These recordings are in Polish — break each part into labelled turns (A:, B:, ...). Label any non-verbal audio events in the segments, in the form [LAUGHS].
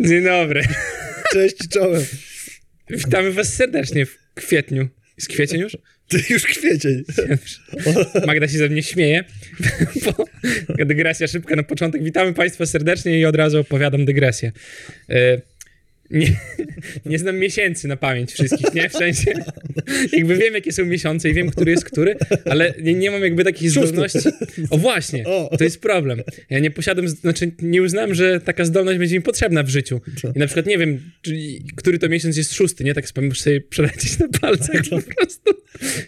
A: Dzień dobry.
B: Cześć, czołem.
A: Witamy was serdecznie w kwietniu. Jest kwiecień już?
B: Ty już kwiecień.
A: Magda się ze mnie śmieje, bo dygresja szybka na początek. Witamy państwa serdecznie i od razu opowiadam dygresję. Nie, nie znam miesięcy na pamięć wszystkich, nie? W sensie, jakby wiem, jakie są miesiące i wiem, który jest który, ale nie, nie mam jakby takiej
B: Szósty.
A: zdolności. O właśnie, to jest problem. Ja nie posiadam, znaczy nie uznałem, że taka zdolność będzie mi potrzebna w życiu. I na przykład nie wiem, który to miesiąc jest szósty, nie? Tak muszę sobie przelecieć na palcach po prostu.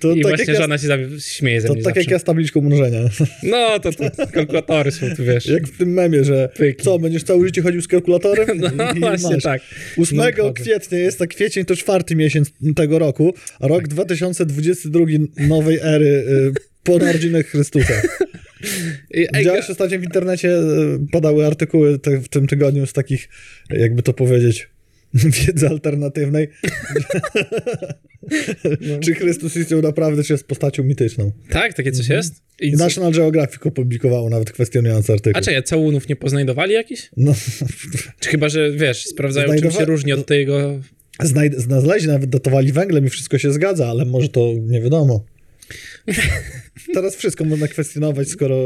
B: To
A: I
B: tak
A: właśnie
B: jak ja,
A: żona się za- śmieje ze
B: to
A: mnie
B: tak jak
A: zawsze.
B: ja z tabliczką mnożenia.
A: No, to, to kalkulatory są, tu wiesz.
B: Jak w tym memie, że
A: Pyki.
B: co, będziesz całe życie chodził z kalkulatorem?
A: No
B: i
A: właśnie
B: masz.
A: tak.
B: 8
A: No, wchodzę.
B: kwietnia jest, a kwiecień to czwarty miesiąc tego roku, a rok 2022 nowej ery y, po narodzinach Chrystusa. Widziałeś ostatnio w internecie y, padały artykuły te, w tym tygodniu z takich, jakby to powiedzieć, [LAUGHS] wiedzy alternatywnej.
A: No. [LAUGHS]
B: czy Chrystus istniał naprawdę, czy jest postacią mityczną.
A: Tak, takie coś jest? I
B: National Geographic opublikowało nawet kwestionujący artykuł.
A: A czekaj, całunów nie poznajdowali jakiś?
B: No,
A: Czy chyba, że wiesz, sprawdzają czym
B: Znajdowa-
A: się różni od tego...
B: znajd- znaleźli, nawet datowali węglem i wszystko się zgadza, ale może to nie wiadomo. [LAUGHS] Teraz wszystko można kwestionować, skoro.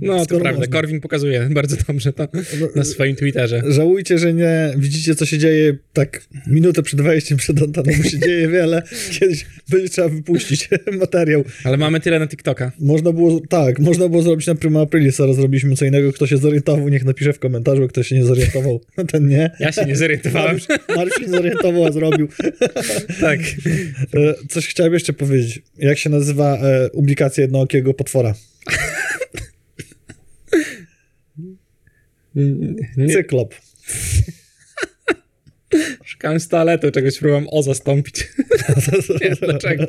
A: No, to
B: skoro
A: prawda,
B: można.
A: Korwin pokazuje [LAUGHS] bardzo dobrze to na swoim Twitterze.
B: Żałujcie, że nie widzicie, co się dzieje tak minutę przed wejściem przed anteną, bo się [LAUGHS] dzieje wiele. Kiedyś będzie trzeba wypuścić materiał.
A: Ale mamy tyle na TikToka.
B: Można było, tak, można było zrobić na Prima Aprilis, a zrobiliśmy co innego. Kto się zorientował, niech napisze w komentarzu, kto się nie zorientował, ten nie.
A: Ja się nie zorientowałem.
B: Mariusz, Mariusz się zorientował, a zrobił.
A: tak.
B: E, Coś chciałem jeszcze powiedzieć. Jak się nazywa e, publikacja jednookiego potwora? Cyklop.
A: Szukałem z toaletu, czegoś próbowałem o zastąpić. [LAUGHS] nie, dlaczego?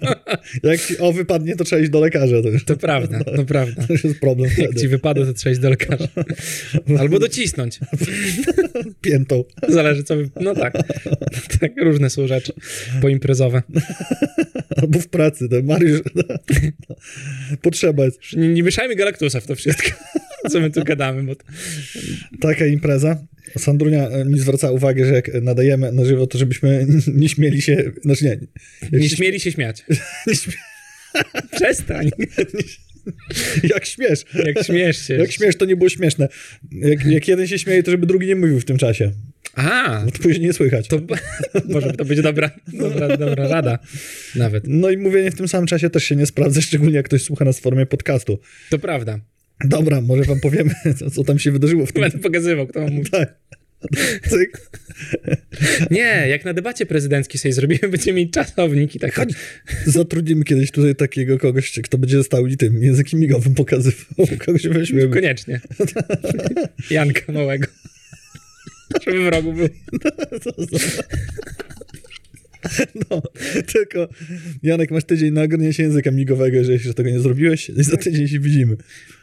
B: Jak ci o wypadnie, to trzeba iść do lekarza. To już,
A: To prawda, to prawda.
B: to już jest problem
A: Jak ci
B: wtedy.
A: wypada, to trzeba iść do lekarza. Albo docisnąć. [LAUGHS]
B: Piętą.
A: Zależy co... wy- No tak. Tak, różne są rzeczy poimprezowe.
B: Albo w pracy. To Mariusz... Potrzeba jest.
A: Nie, nie mieszajmy Galaktusa w to wszystko, co my tu gadamy, bo... to-
B: Taka impreza. Sandrunia e, mi zwraca uwagę, że jak nadajemy na żywo, to żebyśmy [LAUGHS] nie śmieli się... Znaczy nie.
A: Nie śmieli się śmiać. [LAUGHS]
B: nie śmie,
A: Przestań. [LAUGHS]
B: jak śmiesz.
A: Jak śmiesz się.
B: Jak śmiesz, to nie było śmieszne. Jak, jak jeden się śmieje, to żeby drugi nie mówił w tym czasie.
A: A,
B: Bo to później nie słychać.
A: to może to będzie dobra, dobra, dobra rada nawet.
B: No i mówienie w tym samym czasie też się nie sprawdza, szczególnie jak ktoś słucha nas w formie podcastu.
A: To prawda.
B: Dobra, może wam powiemy, [LAUGHS] co, co tam się wydarzyło w tym.
A: Będę pokazywał, kto mam [LAUGHS] mówić.
B: Tak. Cyk.
A: Nie, jak na debacie prezydenckiej sobie zrobimy, [LAUGHS] będziemy mieć czasownik i tak.
B: Chodź. Zatrudnimy kiedyś tutaj takiego kogoś, kto będzie stał i tym językiem migowym pokazywał. Kogoś weźmiemy.
A: Koniecznie. Janka małego. Żeby w rogu był. [LAUGHS]
B: No, tylko Janek, masz tydzień na ogarnięcie języka migowego, jeżeli jeszcze tego nie zrobiłeś za tydzień się widzimy.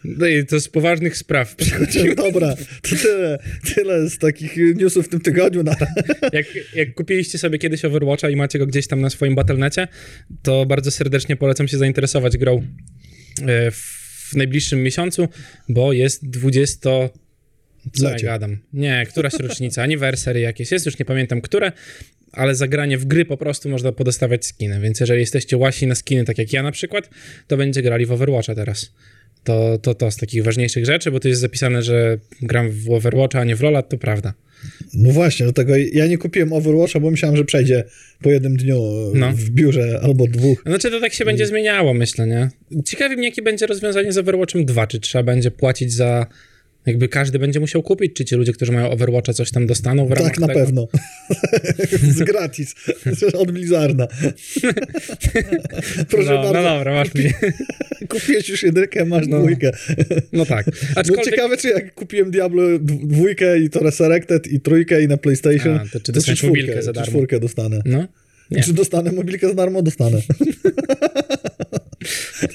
A: No i to z poważnych spraw. [LAUGHS]
B: Dobra, to tyle, tyle z takich newsów w tym tygodniu. Na...
A: Jak, jak kupiliście sobie kiedyś Overwatcha i macie go gdzieś tam na swoim Battle.necie, to bardzo serdecznie polecam się zainteresować grą e, w najbliższym miesiącu, bo jest 20... Co ja
B: Lecie.
A: gadam? Nie, któraś rocznica, anniversary jakieś jest, już nie pamiętam które, ale za granie w gry po prostu można podostawać skiny, więc jeżeli jesteście łasi na skiny, tak jak ja na przykład, to będzie grali w Overwatcha teraz. To, to to z takich ważniejszych rzeczy, bo tu jest zapisane, że gram w Overwatcha, a nie w Lola, to prawda.
B: No właśnie, dlatego ja nie kupiłem Overwatcha, bo myślałem, że przejdzie po jednym dniu
A: No.
B: w biurze albo dwóch.
A: Znaczy to tak się będzie zmieniało, myślę, nie? Ciekawi mnie, jakie będzie rozwiązanie z Overwatchem 2, czy trzeba będzie płacić za... Jakby każdy będzie musiał kupić, czy ci ludzie, którzy mają Overwatcha coś tam dostaną w ramach
B: Tak, na
A: tego?
B: pewno. [LAUGHS] Z gratis. Od Blizzarda. [LAUGHS] Proszę
A: no,
B: bardzo.
A: no dobra, masz mnie. [LAUGHS]
B: Kupiłeś już jedynkę, masz
A: No.
B: dwójkę.
A: No tak.
B: No
A: Aczkolwiek...
B: ciekawe, czy jak kupiłem Diablo dw- dwójkę i to Resurrected i trójkę i na PlayStation,
A: A, to czy dostaniesz mobilkę za
B: czy
A: darmo?
B: czwórkę dostanę.
A: No. Nie.
B: Czy dostanę mobilkę za darmo? Dostanę.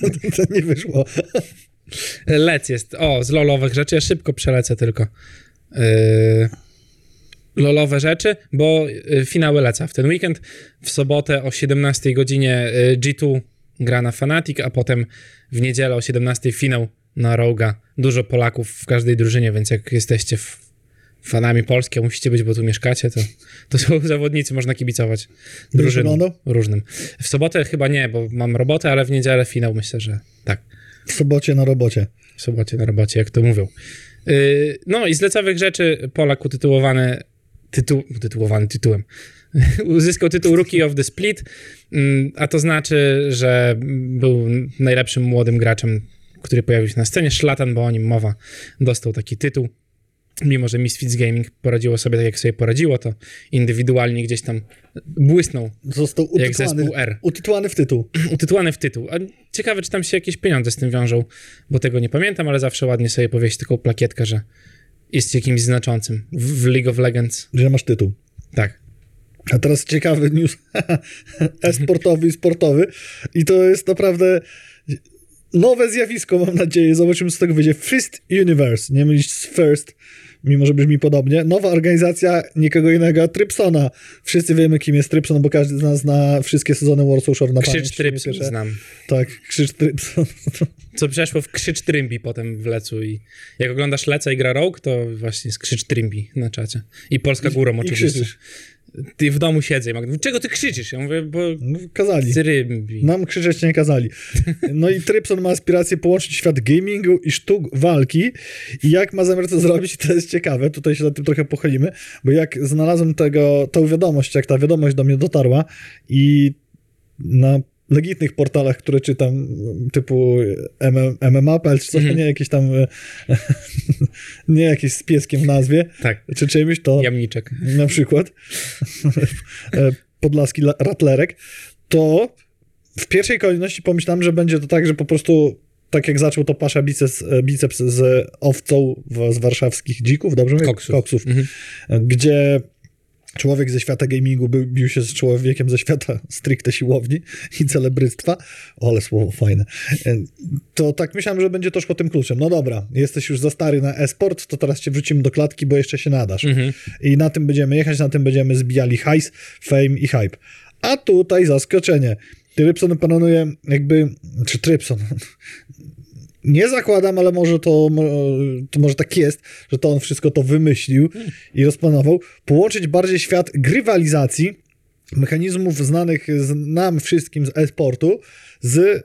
B: to, to nie wyszło.
A: Lec jest. O, z lolowych rzeczy. Ja szybko przelecę tylko. Yy, lolowe rzeczy, bo yy, finały leca w ten weekend. W sobotę o 17 godzinie yy, G2 gra na Fnatic, a potem w niedzielę o 17 finał na Roga. Dużo Polaków w każdej drużynie, więc jak jesteście fanami Polski, a musicie być, bo tu mieszkacie, to, to są [LAUGHS] zawodnicy, można kibicować drużynom różnym. W sobotę chyba nie, bo mam robotę, ale w niedzielę finał myślę, że tak.
B: W sobocie na robocie.
A: W sobocie na robocie, jak to mówią. Yy, no i z lecowych rzeczy Polak utytułowany, tytuł, utytułowany tytułem, [LAUGHS] uzyskał tytuł Rookie of the Split, mm, a to znaczy, że był najlepszym młodym graczem, który pojawił się na scenie. Szlatan, bo o nim mowa, dostał taki tytuł. Mimo, że Misfits Gaming poradziło sobie tak, jak sobie poradziło, to indywidualnie gdzieś tam błysnął,
B: Został
A: jak
B: utytułowany,
A: zespół R.
B: utytułowany w tytuł. [CLEARS THROAT]
A: Utytułowany w tytuł. A ciekawe, czy tam się jakieś pieniądze z tym wiążą, bo tego nie pamiętam, ale zawsze ładnie sobie powieść taką plakietkę, że jest jakimś znaczącym w w League of Legends.
B: Że masz tytuł.
A: Tak.
B: A teraz ciekawy news [LAUGHS] e-sportowy i sportowy. I to jest naprawdę nowe zjawisko, mam nadzieję. Zobaczymy, co z tego wyjdzie. First Universe, nie mylić z First, mimo że brzmi podobnie. Nowa organizacja nikogo innego, Trypsona. Wszyscy wiemy, kim jest Trypson, bo każdy z nas zna wszystkie sezony Warsaw Shore na.
A: Krzycz Tryps
B: Nie pierwsze.
A: znam.
B: Tak, Krzycz Trypson. [LAUGHS]
A: Co przeszło w Krzycz Trymbi potem w Lecu i jak oglądasz Leca i gra Rogue, to właśnie jest Krzycz Trymbi na czacie. I Polska Górą
B: I
A: oczywiście.
B: krzyczysz.
A: Ty w domu siedzę i Magda, czego ty krzyczysz? Ja mówię, bo
B: No, kazali. Nam krzyczeć nie kazali. No i Trypson ma aspirację połączyć świat gamingu i sztuk walki. I jak ma zamiar to zrobić, to jest ciekawe. Tutaj się nad tym trochę pochylimy, bo jak znalazłem tego, tą wiadomość, jak ta wiadomość do mnie dotarła i na legitnych portalach, które czytam, typu MM, MMA.pl czy coś,
A: Mhm.
B: nie jakieś tam [LAUGHS] nie jakieś z pieskiem w nazwie,
A: Tak,
B: czy czymś, to
A: jamniczek.
B: na przykład [LAUGHS] Podlaski la- Ratlerek, to w pierwszej kolejności pomyślałem, że będzie to tak, że po prostu tak jak zaczął to Pasza biceps, e, biceps z owcą w, z warszawskich dzików, dobrze mówię?
A: Koksów.
B: Koksów.
A: Mhm.
B: Gdzie człowiek ze świata gamingu by, bił się z człowiekiem ze świata [LAUGHS] stricte siłowni i celebryctwa. O, ale słowo fajne. E, To tak myślałem, że będzie to szło tym kluczem. No dobra, jesteś już za stary na e-sport, to teraz cię wrzucimy do klatki, bo jeszcze się nadasz.
A: Mhm.
B: I na tym będziemy jechać, na tym będziemy zbijali hajs, fame i hype. A tutaj zaskoczenie. Trypson planuje jakby, czy Trypson, [LAUGHS] nie zakładam, ale może to, to może tak jest, że to on wszystko to wymyślił i rozplanował, połączyć bardziej świat grywalizacji, mechanizmów znanych nam wszystkim z e-sportu, z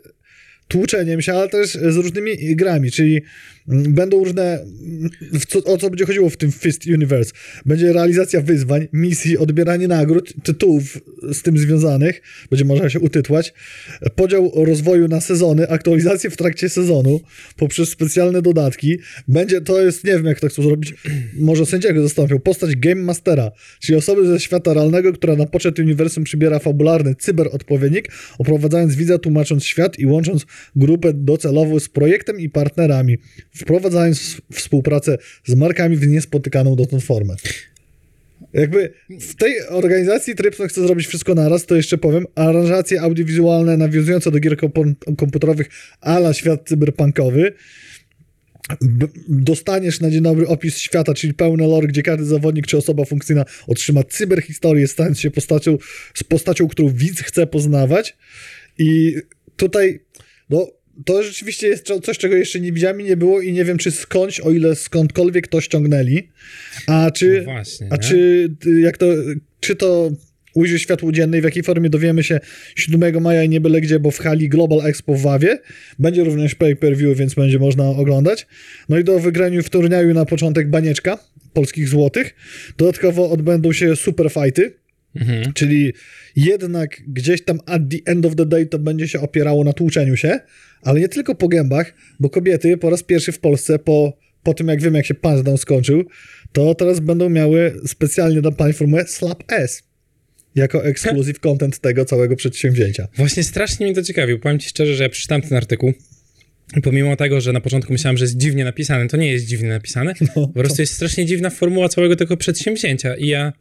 B: tłuczeniem się, ale też z różnymi grami, czyli będą różne, co, o co będzie chodziło w tym Fist Universe. Będzie realizacja wyzwań, misji, odbieranie nagród, tytułów z tym związanych, będzie można się utytłać, podział rozwoju na sezony, aktualizacje w trakcie sezonu poprzez specjalne dodatki. Będzie, to jest, nie wiem jak to chcą zrobić, może sędziego zastąpią, postać Game Mastera, czyli osoby ze świata realnego, która na poczet uniwersum przybiera fabularny cyberodpowiednik, oprowadzając widza, tłumacząc świat i łącząc grupę docelową z projektem i partnerami, wprowadzając współpracę z markami w niespotykaną dotąd formę. Jakby w tej organizacji Trypson chce zrobić wszystko naraz, to jeszcze powiem, aranżacje audiowizualne nawiązujące do gier komputerowych ala świat cyberpunkowy, dostaniesz na dzień dobry opis świata, czyli pełne lore, gdzie każdy zawodnik czy osoba funkcyjna otrzyma cyberhistorię, stając się postacią, z postacią, którą widz chce poznawać. I tutaj, no, to rzeczywiście jest co- coś, czego jeszcze nie widziałem i nie było i nie wiem, czy skądś, o ile skądkolwiek to ściągnęli, a czy,
A: No właśnie,
B: a
A: nie?
B: czy, jak to, czy to ujrzy światło dzienne i w jakiej formie dowiemy się 7 maja i nie byle gdzie, bo w hali Global Expo w Wawie. Będzie również pay-per-view, więc będzie można oglądać. No i do wygraniu w turnieju na początek banieczka polskich złotych. Dodatkowo odbędą się super fighty,
A: Mhm.
B: czyli jednak gdzieś tam at the end of the day to będzie się opierało na tłuczeniu się, ale nie tylko po gębach, bo kobiety po raz pierwszy w Polsce po, po tym jak wiem jak się Punchdown skończył, to teraz będą miały specjalnie dla pań formułę Slap S jako exclusive content tego całego przedsięwzięcia.
A: Właśnie strasznie mnie to ciekawił. Powiem ci szczerze, że ja przeczytałem ten artykuł. i Pomimo tego, że na początku myślałem, że jest dziwnie napisane, to nie jest dziwnie napisane.
B: No,
A: Po prostu jest strasznie dziwna formuła całego tego przedsięwzięcia. I ja,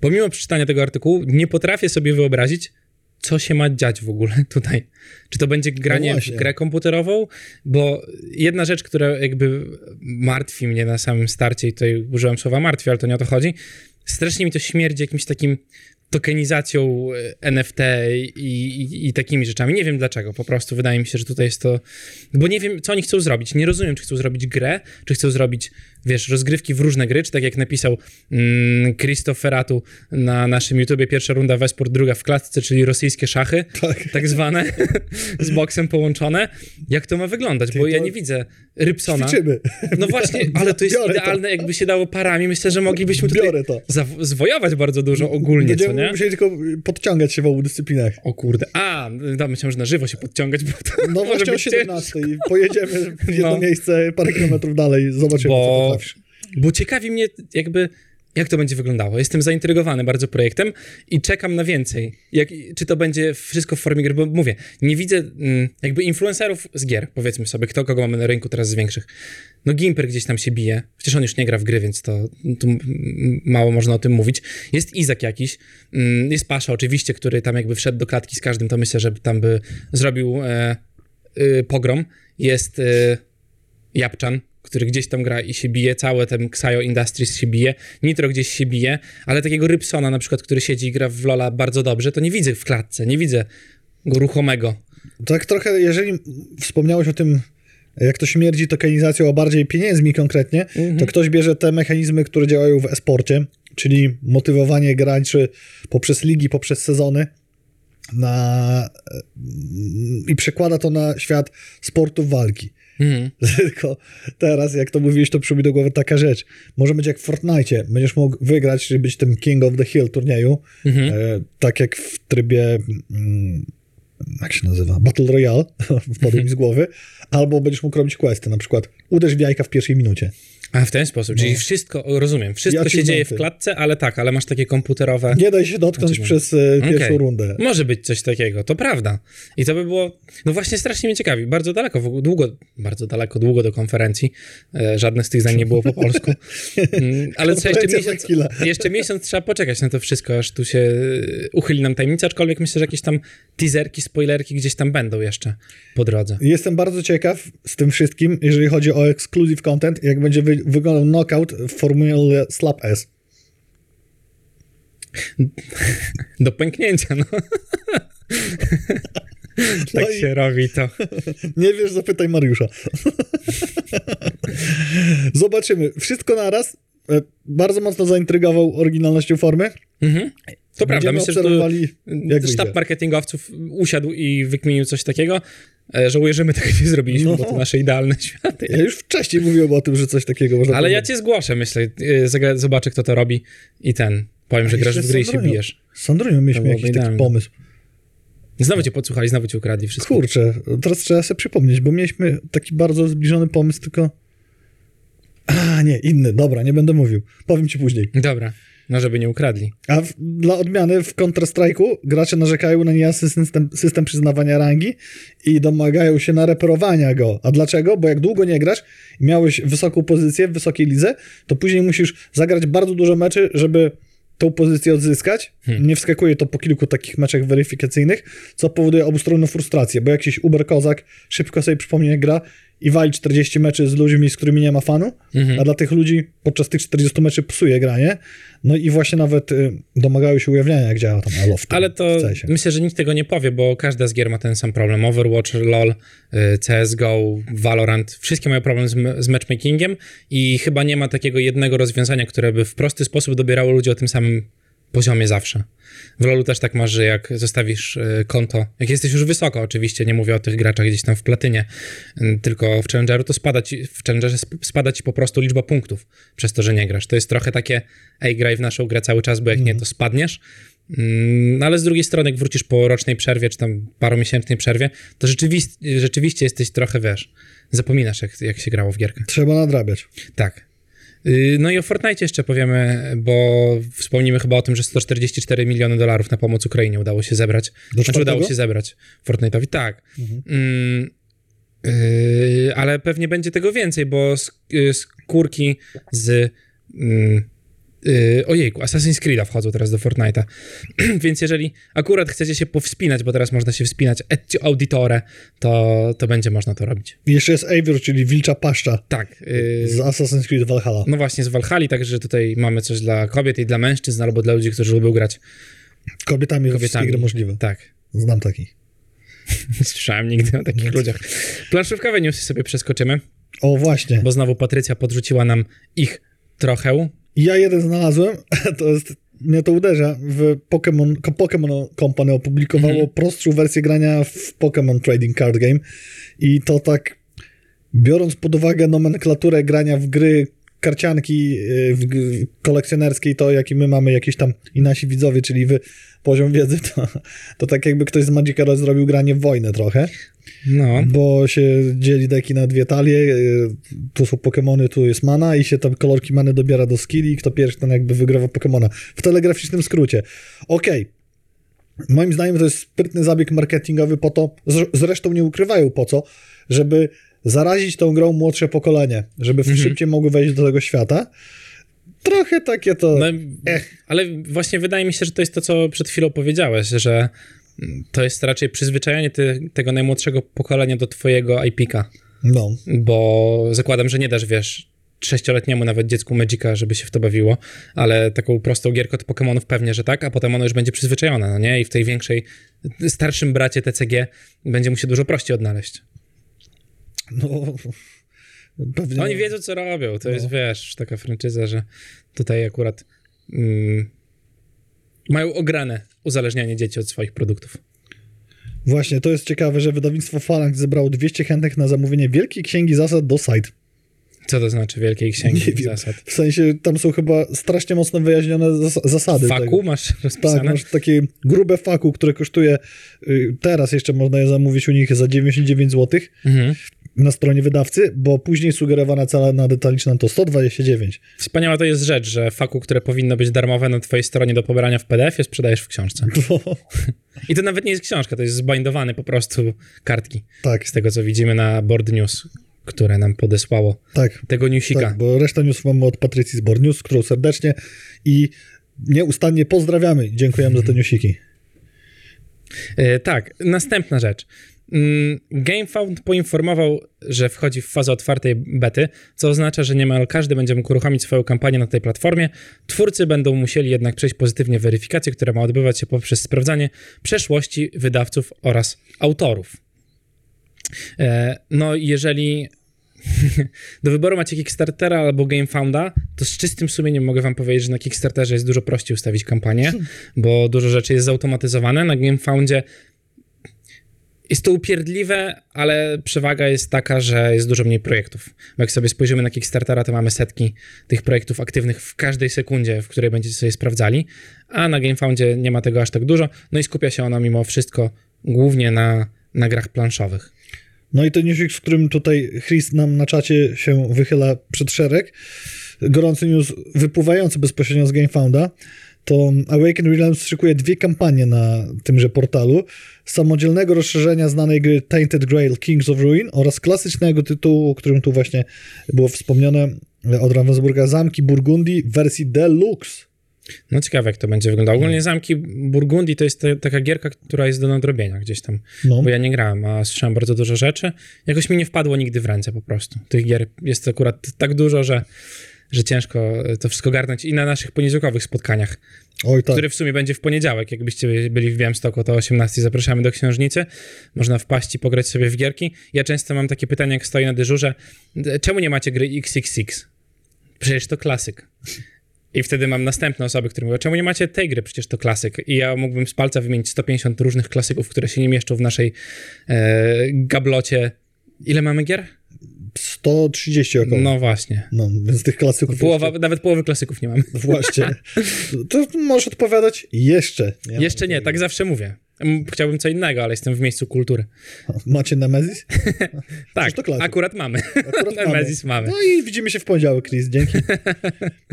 A: pomimo przeczytania tego artykułu, nie potrafię sobie wyobrazić, co się ma dziać w ogóle [LAUGHS] tutaj. Czy to będzie granie w
B: właśnie.
A: grę komputerową? Bo jedna rzecz, która jakby martwi mnie na samym starcie, i tutaj użyłem słowa martwi, ale to nie o to chodzi, strasznie mi to śmierdzi jakimś takim tokenizacją e, NFT i, i, i takimi rzeczami. Nie wiem dlaczego, po prostu wydaje mi się, że tutaj jest to... Bo nie wiem, co oni chcą zrobić. Nie rozumiem, czy chcą zrobić grę, czy chcą zrobić wiesz, rozgrywki w różne gry, czy tak jak napisał mm, na naszym YouTubie, pierwsza runda w esport, druga w klatce, czyli rosyjskie szachy,
B: Tak.
A: tak zwane, [LAUGHS] z boksem połączone. Jak to ma wyglądać? Bo ja
B: to
A: nie widzę Rybsona.
B: Ćwiczymy.
A: No właśnie, [LAUGHS] ale to jest
B: Biorę to.
A: idealne, jakby się dało parami. Myślę, że moglibyśmy tutaj
B: Biorę to.
A: zwojować bardzo dużo ogólnie, co
B: Będziemy
A: nie?
B: musieli tylko podciągać się w obu dyscyplinach.
A: O kurde. A, no, myślałem, że na żywo się podciągać, bo to
B: No właśnie o
A: być
B: 17 i pojedziemy w jedno
A: No.
B: miejsce parę kilometrów dalej, zobaczymy, co
A: Bo, bo ciekawi mnie jakby, jak to będzie wyglądało. Jestem zaintrygowany bardzo projektem i czekam na więcej. Jak, czy to będzie wszystko w formie gry, bo mówię, nie widzę mm, jakby influencerów z gier, powiedzmy sobie, kto kogo mamy na rynku teraz z większych. No Gimper gdzieś tam się bije, przecież on już nie gra w gry, więc to mało można o tym mówić. Jest Izak jakiś, mm, jest Pasza oczywiście, który tam jakby wszedł do klatki z każdym, to myślę, że tam by zrobił e, y, pogrom. Jest y, Japczan, który gdzieś tam gra i się bije, całe ten Xayo Industries się bije, Nitro gdzieś się bije, ale takiego Rybsona na przykład, który siedzi i gra w Lola bardzo dobrze, to nie widzę w klatce, nie widzę go ruchomego.
B: Tak trochę, jeżeli wspomniałeś o tym, jak to śmierdzi tokenizacją, a bardziej pieniędzmi konkretnie, to ktoś bierze te mechanizmy, które działają w esporcie, czyli motywowanie graczy poprzez ligi, poprzez sezony na, i przekłada to na świat sportów walki.
A: Mhm. [LAUGHS]
B: Tylko teraz, jak to mówiłeś, to przyszło mi do głowy taka rzecz. Może być jak w Fortnite. Będziesz mógł wygrać, czyli być tym King of the Hill turnieju,
A: Mhm.
B: e, tak jak w trybie, mm, jak się nazywa, Battle Royale, [LAUGHS] wpadł mi z głowy, albo będziesz mógł robić questy, na przykład uderz w jajka w pierwszej minucie.
A: A w ten sposób, czyli
B: No.
A: wszystko, rozumiem, wszystko
B: I
A: się dzieje w klatce, ale tak, ale masz takie komputerowe...
B: Nie daj się dotknąć
A: Znaczy,
B: przez e, pierwszą rundę.
A: Może być coś takiego, to prawda. I to by było, no właśnie strasznie mnie ciekawi. Bardzo daleko, długo, bardzo daleko, długo do konferencji. E, żadne z tych zdań nie było po polsku. Mm, Ale co, jeszcze miesiąc, jeszcze miesiąc trzeba poczekać na to wszystko, aż tu się e, uchyli nam tajemnica, aczkolwiek myślę, że jakieś tam teaserki, spoilerki gdzieś tam będą jeszcze po drodze.
B: Jestem bardzo ciekaw z tym wszystkim, jeżeli chodzi o exclusive content, jak będzie wy wyglądał knockout w formule Slap S.
A: Do pęknięcia, no. [LAUGHS] tak
B: No
A: się robi to. [LAUGHS]
B: Nie wiesz, zapytaj Mariusza. [LAUGHS] Zobaczymy. Wszystko naraz. E, Bardzo mocno zaintrygował oryginalnością formy.
A: Mhm. To prawda,
B: Będziemy
A: myślę, że
B: obserwowali, jak
A: sztab
B: wyjdzie.
A: marketingowców usiadł i wykminił coś takiego. E, Żałuję, że my tego nie zrobiliśmy,
B: No.
A: bo to nasze idealne [LAUGHS] światy.
B: Ja już wcześniej mówiłem o tym, że coś takiego można
A: Ale ja
B: powiedzieć.
A: cię zgłoszę, myślę. e, Zobaczę, kto to robi i ten. Powiem, że
B: A
A: grasz
B: jeszcze
A: w gry i się bijesz.
B: Sandronią mieliśmy jakiś taki pomysł.
A: Znowu cię podsłuchali, znowu cię ukradli wszystko.
B: Kurczę, teraz trzeba sobie przypomnieć, bo mieliśmy taki bardzo zbliżony pomysł, tylko... A, nie, inny. Dobra, nie będę mówił. Powiem ci później.
A: Dobra, no żeby nie ukradli.
B: A w, dla odmiany w Counter-Strike'u gracze narzekają na niejasny system, system przyznawania rangi i domagają się nareperowania go. A dlaczego? Bo jak długo nie grasz i miałeś wysoką pozycję w wysokiej lidze, to później musisz zagrać bardzo dużo meczy, żeby tą pozycję odzyskać. Nie wskakuje to po kilku takich meczach weryfikacyjnych, co powoduje obustronną frustrację, bo jakiś Uber Kozak szybko sobie przypomnie jak gra i wali 40 meczy z ludźmi, z którymi nie ma fanu, a dla tych ludzi podczas tych 40 meczy psuje granie. No i właśnie nawet y, domagają się ujawniania, jak działa tam tym,
A: Ale to myślę, że nikt tego nie powie, bo każda z gier ma ten sam problem. Overwatch, LoL, y, CSGO, Valorant, wszystkie mają problem z, z matchmakingiem i chyba nie ma takiego jednego rozwiązania, które by w prosty sposób dobierało ludzi o tym samym poziomie zawsze. W LoLu też tak masz, że jak zostawisz y, konto, jak jesteś już wysoko oczywiście, nie mówię o tych graczach gdzieś tam w platynie, tylko w Challengeru, to spada ci, w Challengerze sp- spada ci po prostu liczba punktów przez to, że nie grasz. To jest trochę takie, ej, graj w naszą grę cały czas, bo jak nie, to spadniesz. Mm, ale z drugiej strony, jak wrócisz po rocznej przerwie, czy tam paromiesięcznej przerwie, to rzeczywiście, rzeczywiście jesteś trochę, wiesz, zapominasz, jak, jak się grało w gierkę.
B: Trzeba nadrabiać.
A: Tak. Yy, No i o Fortnite jeszcze powiemy, bo wspomnimy chyba o tym, że 144 miliony dolarów na pomoc Ukrainie udało się zebrać. Znaczy
B: czwartego?
A: udało się zebrać Fortnite'owi, tak. Mm, yy, ale pewnie będzie tego więcej, bo sk- skórki z... Yy, Yy, ojejku, Assassin's Creed'a wchodzą teraz do Fortnite'a. [CLEARS THROAT] Więc jeżeli akurat chcecie się powspinać, bo teraz można się wspinać Ezio Auditore, to, to będzie można to robić.
B: I jeszcze jest Eivor, czyli Wilcza Paszcza
A: Tak. Yy,
B: z Assassin's Creed Valhalla.
A: no właśnie, z Walhali, także tutaj mamy coś dla kobiet i dla mężczyzn, albo dla ludzi, którzy lubią grać
B: Kobietami,
A: kobietami.
B: gry możliwe.
A: Tak.
B: Znam takich. [LAUGHS]
A: Nie słyszałem nigdy o takich ludziach. Planszówkowe newsy sobie przeskoczymy.
B: O, właśnie.
A: bo znowu Patrycja podrzuciła nam ich trochę.
B: Ja jeden znalazłem, [LAUGHS] to jest, mnie to uderza, w Pokémon, Pokémon Company opublikowało
A: Mhm.
B: prostszą wersję grania w Pokémon Trading Card Game i to tak, biorąc pod uwagę nomenklaturę grania w gry karcianki y, kolekcjonerskiej, to jaki my mamy jakiś tam i nasi widzowie, czyli wy, poziom wiedzy, to, to tak jakby ktoś z Magicera zrobił granie w wojnę trochę.
A: No,
B: Bo się dzieli deki na dwie talie, y, tu są Pokémony, tu jest mana i się tam kolorki many dobiera do skilli i kto pierwszy ten jakby wygrywa Pokémona. W telegraficznym skrócie. Okej. Moim zdaniem to jest sprytny zabieg marketingowy po to, zr- zresztą nie ukrywają po co, żeby zarazić tą grą młodsze pokolenie, żeby
A: Mhm.
B: szybciej mogły wejść do tego świata. Trochę takie to...
A: no ale właśnie wydaje mi się, że to jest to, co przed chwilą powiedziałeś, że to jest raczej przyzwyczajenie tego najmłodszego pokolenia do twojego IP-ka,
B: No.
A: bo zakładam, że nie dasz, wiesz, sześcioletniemu nawet dziecku Magica, żeby się w to bawiło, ale taką prostą gierkę od Pokémonów pewnie, że tak, a potem ono już będzie przyzwyczajone, no nie? I w tej większej, starszym bracie TCG będzie mu się dużo prościej odnaleźć.
B: No... Pewnie...
A: Oni wiedzą, co robią. To
B: No.
A: jest, wiesz, taka franczyza, że tutaj akurat mm, mają ograne uzależnianie dzieci od swoich produktów.
B: Właśnie, to jest ciekawe, że wydawnictwo Phalanx zebrało 200 chętnych na zamówienie wielkiej księgi zasad do site.
A: Co to znaczy wielkiej księgi
B: Nie
A: zasad?
B: W sensie, tam są chyba strasznie mocno wyjaśnione zas- zasady.
A: Faku
B: tego.
A: masz
B: Tak,
A: rozpisane?
B: masz takie grube faku, które kosztuje, y, teraz jeszcze można je zamówić u nich za 99 zł
A: Mhm.
B: na stronie wydawcy, bo później sugerowana cena na detaliczną to 129.
A: Wspaniała to jest rzecz, że faku, które powinno być darmowe na twojej stronie do pobrania w PDF-ie, sprzedajesz w książce. I to nawet nie jest książka, to jest zbindowane po prostu kartki.
B: tak,
A: Z tego, co widzimy na Board News, które nam podesłało
B: tak,
A: tego newsika.
B: tak, bo reszta newsów mamy od Patrycji z Board News, którą serdecznie i nieustannie pozdrawiamy dziękujemy za te newsiki.
A: E, tak, następna rzecz. Mm, GameFound poinformował, że wchodzi w fazę otwartej bety, co oznacza, że niemal każdy będzie mógł uruchomić swoją kampanię na tej platformie. Twórcy będą musieli jednak przejść pozytywnie weryfikację, która ma odbywać się poprzez sprawdzanie przeszłości wydawców oraz autorów. E, no, jeżeli [LAUGHS] do wyboru macie Kickstartera albo GameFounda, to z czystym sumieniem mogę wam powiedzieć, że na Kickstarterze jest dużo prościej ustawić kampanię, [LAUGHS] bo dużo rzeczy jest zautomatyzowane. Na GameFoundzie jest to upierdliwe, ale przewaga jest taka, że jest dużo mniej projektów. Bo jak sobie spojrzymy na Kickstartera, to mamy setki tych projektów aktywnych w każdej sekundzie, w której będziecie sobie sprawdzali, a na GameFoundzie nie ma tego aż tak dużo, no i skupia się ona mimo wszystko głównie na, na grach planszowych.
B: No i ten newsik, z którym tutaj Chris nam na czacie się wychyla przed szereg, gorący news wypływający bezpośrednio z GameFounda, to Awaken Realms szykuje dwie kampanie na tymże portalu. Samodzielnego rozszerzenia znanej gry Tainted Grail Kings of Ruin oraz klasycznego tytułu, o którym tu właśnie było wspomniane od Ravensburga, Zamki Burgundii w wersji Deluxe.
A: No ciekawe, jak to będzie wyglądało. Ogólnie Zamki Burgundii to jest te, taka gierka, która jest do nadrobienia gdzieś tam,
B: No,
A: bo ja nie grałem, a słyszałem bardzo dużo rzeczy. Jakoś mi nie wpadło nigdy w ręce po prostu. Tych gier jest akurat tak dużo, że, że ciężko to wszystko garnąć i na naszych poniedziałkowych spotkaniach,
B: oj tak.
A: który w sumie będzie w poniedziałek. Jakbyście byli w Białymstoku, to o 18 zapraszamy do księżnicy. Można wpaść i pograć sobie w gierki. Ja często mam takie pytanie, jak stoję na dyżurze, czemu nie macie gry XXX? Przecież to klasyk. I wtedy mam następne osoby, które mówią, czemu nie macie tej gry, przecież to klasyk. I ja mógłbym z palca wymienić 150 różnych klasyków, które się nie mieszczą w naszej e, gablocie. Ile mamy gier?
B: 130 około. No.
A: No właśnie.
B: więc tych klasyków...
A: Połowa, nawet połowy klasyków nie mamy.
B: Właśnie. [LAUGHS] To możesz odpowiadać jeszcze. Nie?
A: Jeszcze nie, tak zawsze mówię. M, Chciałbym co innego, ale jestem w miejscu kultury. [LAUGHS]
B: Macie Nemesis? [LAUGHS]
A: Tak, akurat mamy.
B: Akurat [LAUGHS]
A: Nemesis mamy.
B: No i widzimy się w poniedziałek, Chris, dzięki.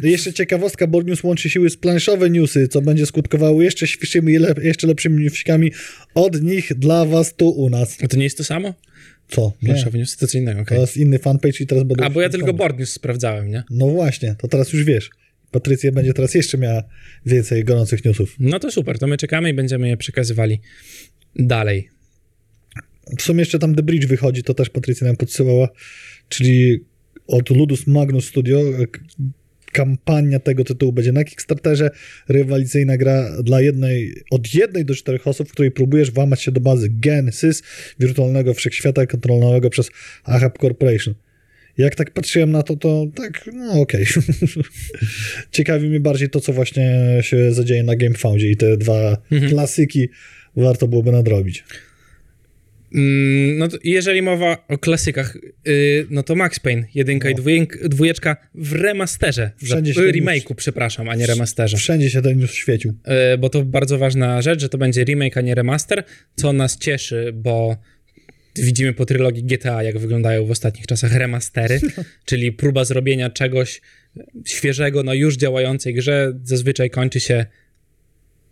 B: jeszcze ciekawostka, Board News łączy siły z planszowe newsy, co będzie skutkowało jeszcze świeższymi i lep- jeszcze lepszymi newsikami od nich dla was tu u nas.
A: A to nie jest to samo?
B: Co?
A: Planszowe newsy to co innego, okej.
B: to jest inny fanpage i teraz będę...
A: A, bo ja tylko Board News sprawdzałem, nie?
B: No właśnie, to teraz już wiesz. Patrycja będzie teraz jeszcze miała więcej gorących newsów.
A: No to super, to my czekamy i będziemy je przekazywali dalej.
B: W sumie jeszcze tam The Bridge wychodzi, to też Patrycja nam podsyłała, czyli od Ludus Magnus Studio. Kampania tego tytułu będzie na Kickstarterze. Rywalizacyjna gra dla jednej, od jednej do czterech osób, w której próbujesz włamać się do bazy Genesis, wirtualnego wszechświata kontrolowanego przez Ahab Corporation. Jak tak patrzyłem na to, to tak, no okej. [LAUGHS] Ciekawi mnie bardziej to, co właśnie się zadzieje na GameFoundzie i te dwa
A: Mhm.
B: klasyki warto byłoby nadrobić.
A: Mm, No jeżeli mowa o klasykach, yy, no to Max Payne, jedynka i
B: No.
A: dwójk, dwójeczka w remasterze.
B: Wszędzie
A: Za-
B: się
A: remake'u, przepraszam, a nie remasterze.
B: Wszędzie się ten news świecił.
A: Yy, bo to bardzo ważna rzecz, że to będzie remake, a nie remaster, co nas cieszy, bo widzimy po trylogii GTA, jak wyglądają w ostatnich czasach remastery, czyli próba zrobienia czegoś świeżego na już działającej grze zazwyczaj kończy się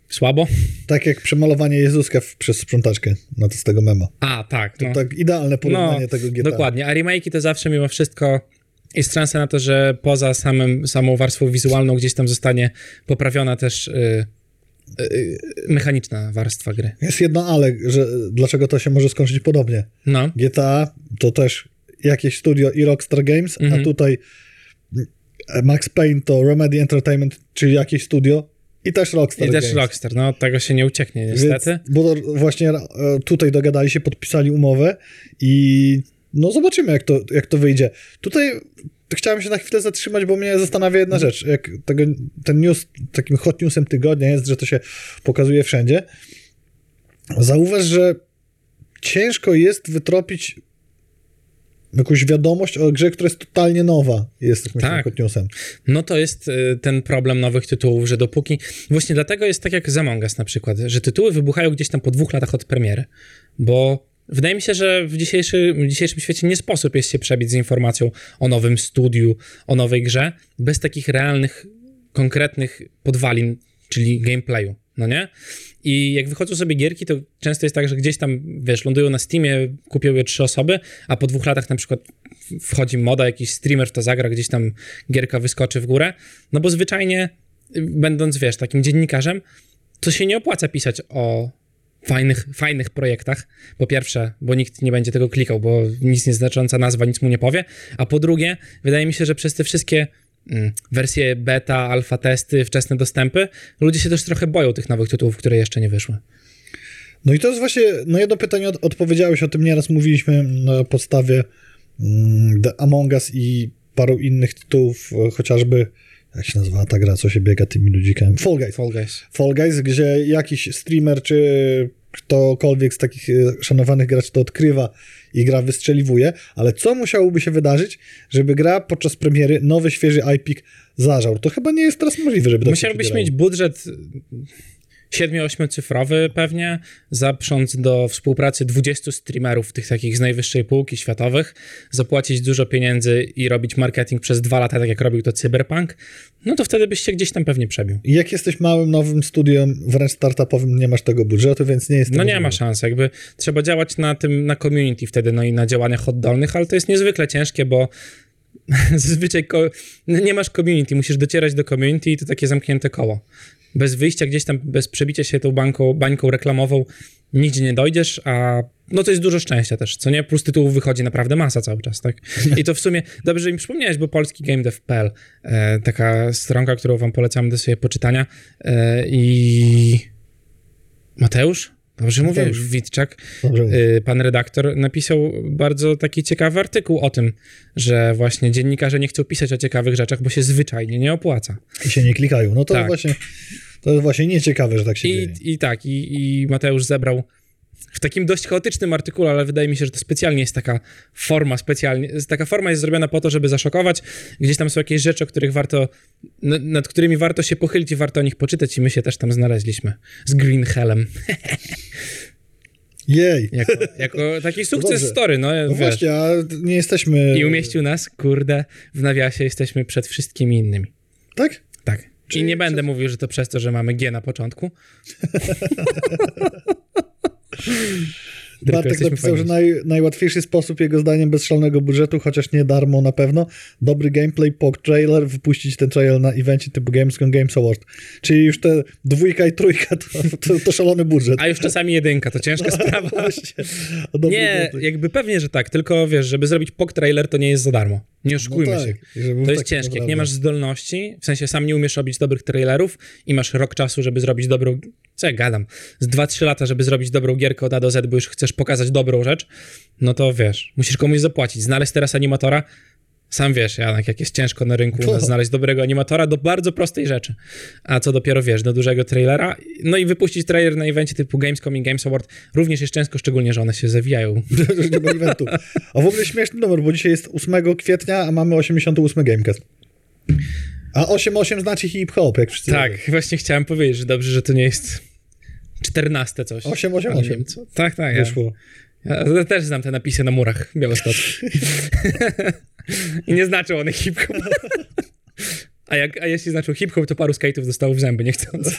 A: słabo.
B: Tak jak przemalowanie Jezuska w, przez sprzątaczkę na to z tego mema.
A: A, tak.
B: To
A: no.
B: tak idealne porównanie
A: No,
B: tego GTA.
A: Dokładnie, a remake'i to zawsze mimo wszystko jest szansa na to, że poza samym, samą warstwą wizualną gdzieś tam zostanie poprawiona też y, y, mechaniczna warstwa gry.
B: Jest jedno ale, że dlaczego to się może skończyć podobnie.
A: No,
B: GTA to też jakieś studio i Rockstar Games,
A: Mhm.
B: a tutaj Max Payne to Remedy Entertainment, czyli jakieś studio i też Rockstar
A: i też
B: Games.
A: Rockstar, no tego się nie ucieknie niestety.
B: Więc, bo właśnie e, tutaj dogadali się, podpisali umowę i no zobaczymy, jak to, jak to wyjdzie. Tutaj chciałem się na chwilę zatrzymać, bo mnie zastanawia jedna rzecz. Jak tego, ten news, takim hot newsem tygodnia jest, że to się pokazuje wszędzie. Zauważ, że ciężko jest wytropić jakąś wiadomość o grze, która jest totalnie nowa. Jest jakimś
A: Tak.
B: hot newsem.
A: No to jest y, ten problem nowych tytułów, że dopóki... Właśnie dlatego jest tak jak z Among Us na przykład, że tytuły wybuchają gdzieś tam po dwóch latach od premiery, bo wydaje mi się, że w, dzisiejszy, w dzisiejszym świecie nie sposób jest się przebić z informacją o nowym studiu, o nowej grze, bez takich realnych, konkretnych podwalin, czyli gameplayu, no nie? I jak wychodzą sobie gierki, to często jest tak, że gdzieś tam, wiesz, lądują na Steamie, kupią je trzy osoby, a po dwóch latach na przykład wchodzi moda, jakiś streamer w to zagra, gdzieś tam gierka wyskoczy w górę, no bo zwyczajnie, y, będąc, wiesz, takim dziennikarzem, to się nie opłaca pisać o fajnych, fajnych projektach. Po pierwsze, bo nikt nie będzie tego klikał, bo nic nieznacząca nazwa nic mu nie powie, a po drugie, wydaje mi się, że przez te wszystkie mm, wersje beta, alfa testy, wczesne dostępy, ludzie się też trochę boją tych nowych tytułów, które jeszcze nie wyszły.
B: No i to jest właśnie, no jedno pytanie od, odpowiedziałeś, o tym nieraz mówiliśmy na podstawie mm, The Among Us i paru innych tytułów, e, chociażby, jak się nazywa ta gra, co się biega tymi ludzikami? Fall Guys.
A: Fall Guys.
B: Fall Guys, gdzie jakiś streamer czy ktokolwiek z takich e, szanowanych graczy to odkrywa i gra wystrzeliwuje, ale co musiałoby się wydarzyć, żeby gra podczas premiery nowy, świeży IP zażał? To chyba nie jest teraz możliwe, żeby tak
A: Musiałbyś mieć budżet 7-8 cyfrowy pewnie, zaprząc do współpracy 20 streamerów, tych takich z najwyższej półki światowych, zapłacić dużo pieniędzy i robić marketing przez dwa lata, tak jak robił to Cyberpunk, no to wtedy byś się gdzieś tam pewnie przebił.
B: Jak jesteś małym, nowym studiem, wręcz startupowym, nie masz tego budżetu, więc nie jest
A: No nie
B: możliwe.
A: ma szans, jakby trzeba działać na tym, na community wtedy, no i na działaniach oddolnych, ale to jest niezwykle ciężkie, bo [LAUGHS] zazwyczaj ko- no nie masz community, musisz docierać do community i to takie zamknięte koło. Bez wyjścia gdzieś tam, bez przebicia się tą banką, bańką reklamową nigdzie nie dojdziesz, a no to jest dużo szczęścia też, co nie? Plus tytułów wychodzi naprawdę masa cały czas, tak? I to w sumie, dobrze, że mi przypomniałeś, bo polski GameDev.pl, e, taka stronka, którą wam polecam do sobie poczytania e, i Mateusz? Dobrze mówię?
B: Mateusz.
A: Witczak,
B: Dobrze
A: y, pan redaktor napisał bardzo taki ciekawy artykuł o tym, że właśnie dziennikarze nie chcą pisać o ciekawych rzeczach, bo się zwyczajnie nie opłaca.
B: I się nie klikają. No to
A: Tak.
B: właśnie, to jest właśnie nieciekawe, że tak się
A: I,
B: dzieje.
A: i tak, i, i Mateusz zebrał w takim dość chaotycznym artykule, ale wydaje mi się, że to specjalnie jest taka forma, specjalnie, taka forma jest zrobiona po to, żeby zaszokować. Gdzieś tam są jakieś rzeczy, o których warto, nad którymi warto się pochylić i warto o nich poczytać i my się też tam znaleźliśmy. Z Green Hellem. [LAUGHS]
B: Jej. [LAUGHS]
A: Jako, jako taki sukces
B: dobrze.
A: story, no,
B: No
A: wiesz.
B: właśnie, a nie jesteśmy...
A: I umieścił nas, kurde, w nawiasie jesteśmy przed wszystkimi innymi.
B: Tak?
A: Tak.
B: Czyli
A: I nie będę
B: przez-
A: mówił, że to przez to, że mamy G na początku. [LAUGHS] [LAUGHS] Tylko
B: Bartek napisał, że naj, najłatwiejszy sposób, jego zdaniem, bez szalonego budżetu, chociaż nie darmo na pewno, dobry gameplay, pok trailer, wypuścić ten trailer na evencie typu Gamescom Games Award. Czyli już te dwójka i trójka to, to, to szalony budżet.
A: A już czasami jedynka, to ciężka [LAUGHS] sprawa.
B: Właśnie.
A: Nie,
B: gameplay.
A: jakby pewnie, że tak, tylko wiesz, żeby zrobić POK trailer, to nie jest za darmo. Nie oszukujmy
B: No tak,
A: się. To jest ciężkie. Jak nie masz zdolności, w sensie sam nie umiesz robić dobrych trailerów i masz rok czasu, żeby zrobić dobrą. Co ja gadam? Z 2-3 lata, żeby zrobić dobrą gierkę od A do Z, bo już chcesz pokazać dobrą rzecz, no to wiesz, musisz komuś zapłacić. Znaleźć teraz animatora Sam wiesz, Janek, jak jest ciężko na rynku nas
B: To.
A: znaleźć dobrego animatora do bardzo prostej rzeczy. A co dopiero, wiesz, do dużego trailera. No i wypuścić trailer na evencie typu Gamescom i Games Award również jest ciężko, szczególnie, że one się zawijają. [LAUGHS]
B: Eventu. A w ogóle śmieszny numer, bo dzisiaj jest 8 kwietnia, a mamy 88 Gamecast. A 88 znaczy hip-hop, jak wszyscy
A: Tak, właśnie chciałem powiedzieć, że dobrze, że to nie jest 14 coś.
B: 888.
A: Nie wiem co. Tak, tak.
B: Wyszło.
A: ja też znam te napisy na murach białostockich. [LAUGHS] I nie znaczą one hip-hop. [LAUGHS] A, jak, a jeśli znaczą hip-hop, to paru skate'ów dostało w zęby niechcąc. [LAUGHS]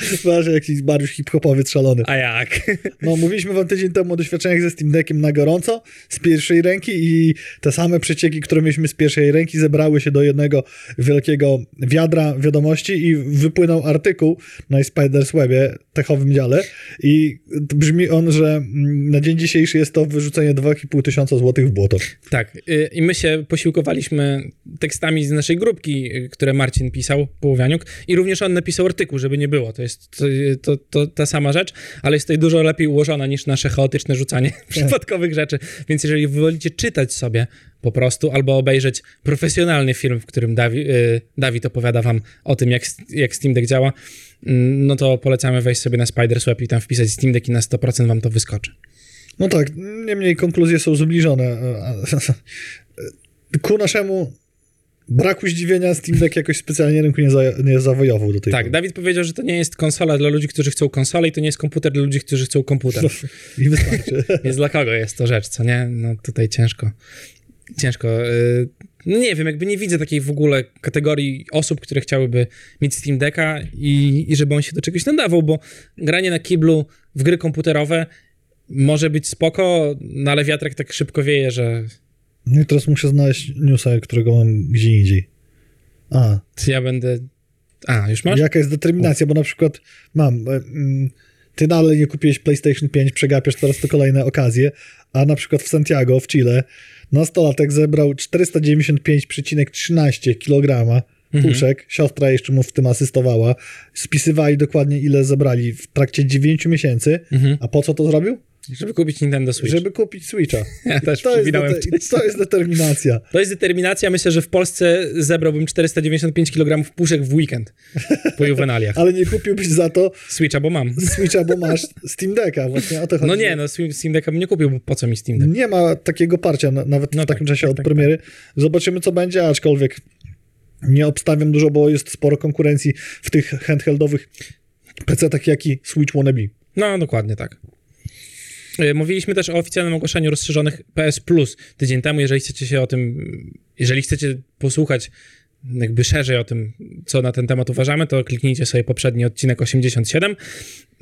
A: [LAUGHS]
B: Masz jakiś Mariusz hip-hopowiec szalony.
A: A jak? [LAUGHS]
B: No, mówiliśmy wam tydzień temu o doświadczeniach ze Steam Deckiem na gorąco, z pierwszej ręki i te same przecieki, które mieliśmy z pierwszej ręki, zebrały się do jednego wielkiego wiadra wiadomości i wypłynął artykuł na Spider's Webie, techowym dziale i brzmi on, że mm, na dzień dzisiejszy jest to wyrzucenie 2,5 tysiąca złotych w błoto.
A: Tak. y, I my się posiłkowaliśmy tekstami z naszej grupki, y, które Marcin pisał, Połowianiuk, i również on napisał artykuł, żeby nie było. To jest to, to, to ta sama rzecz, ale jest tutaj dużo lepiej ułożona niż nasze chaotyczne rzucanie [LAUGHS] przypadkowych rzeczy. Więc jeżeli wolicie czytać sobie po prostu, albo obejrzeć profesjonalny film, w którym Dawi, y, Dawid opowiada wam o tym, jak, jak Steam Deck działa, mm, no to polecamy wejść sobie na Spider's Web i tam wpisać Steam Deck i na 100% wam to wyskoczy.
B: No tak, niemniej konkluzje są zbliżone. [LAUGHS] Ku naszemu braku zdziwienia Steam Deck jakoś specjalnie rynku nie, za, nie zawojował do tej
A: Tak,
B: pory.
A: Dawid powiedział, że to nie jest konsola dla ludzi, którzy chcą konsolę i to nie jest komputer dla ludzi, którzy chcą komputer.
B: I wystarczy. [LAUGHS]
A: Więc dla kogo jest to rzecz, co nie? No tutaj ciężko. Ciężko. yy, No nie wiem, jakby nie widzę takiej w ogóle kategorii osób, które chciałyby mieć Steam Decka i, i żeby on się do czegoś nadawał, bo granie na kiblu w gry komputerowe może być spoko, no ale wiatrak tak szybko wieje, że
B: No i teraz muszę znaleźć newsa, którego mam gdzie indziej. A,
A: ja będę... A, już masz?
B: jaka jest determinacja, bo na przykład mam... e, mm, Ty dalej nie kupiłeś PlayStation 5, przegapiasz teraz to kolejne okazje, a na przykład w Santiago, w Chile, nastolatek zebrał 495,13 kg puszek, siostra jeszcze mu w tym asystowała, spisywali dokładnie ile zebrali w trakcie 9 miesięcy,
A: Mhm.
B: a po co to zrobił?
A: Żeby kupić Nintendo Switch.
B: Żeby kupić Switcha. [LAUGHS]
A: Ja też
B: To jest, to jest determinacja.
A: To jest determinacja. Myślę, że w Polsce zebrałbym 495 kg puszek w weekend po juwenaliach. [LAUGHS]
B: Ale nie kupiłbyś za to
A: Switcha, bo mam.
B: Switcha, bo masz Steam Decka, właśnie o to chodzi.
A: No nie, no Steam Decka bym nie kupił, bo po co mi Steam Deck?
B: Nie ma takiego parcia, na- nawet
A: No
B: w takim
A: tak,
B: czasie
A: tak,
B: od
A: tak,
B: premiery. Zobaczymy, co będzie, aczkolwiek nie obstawiam dużo, bo jest sporo konkurencji w tych handheldowych PC-tach, jak i Switch Wannabe.
A: No, dokładnie tak. E, Mówiliśmy też o oficjalnym ogłoszeniu rozszerzonych PS Plus tydzień temu. Jeżeli chcecie się o tym, jeżeli chcecie posłuchać jakby szerzej o tym, co na ten temat uważamy, to kliknijcie sobie poprzedni odcinek 87.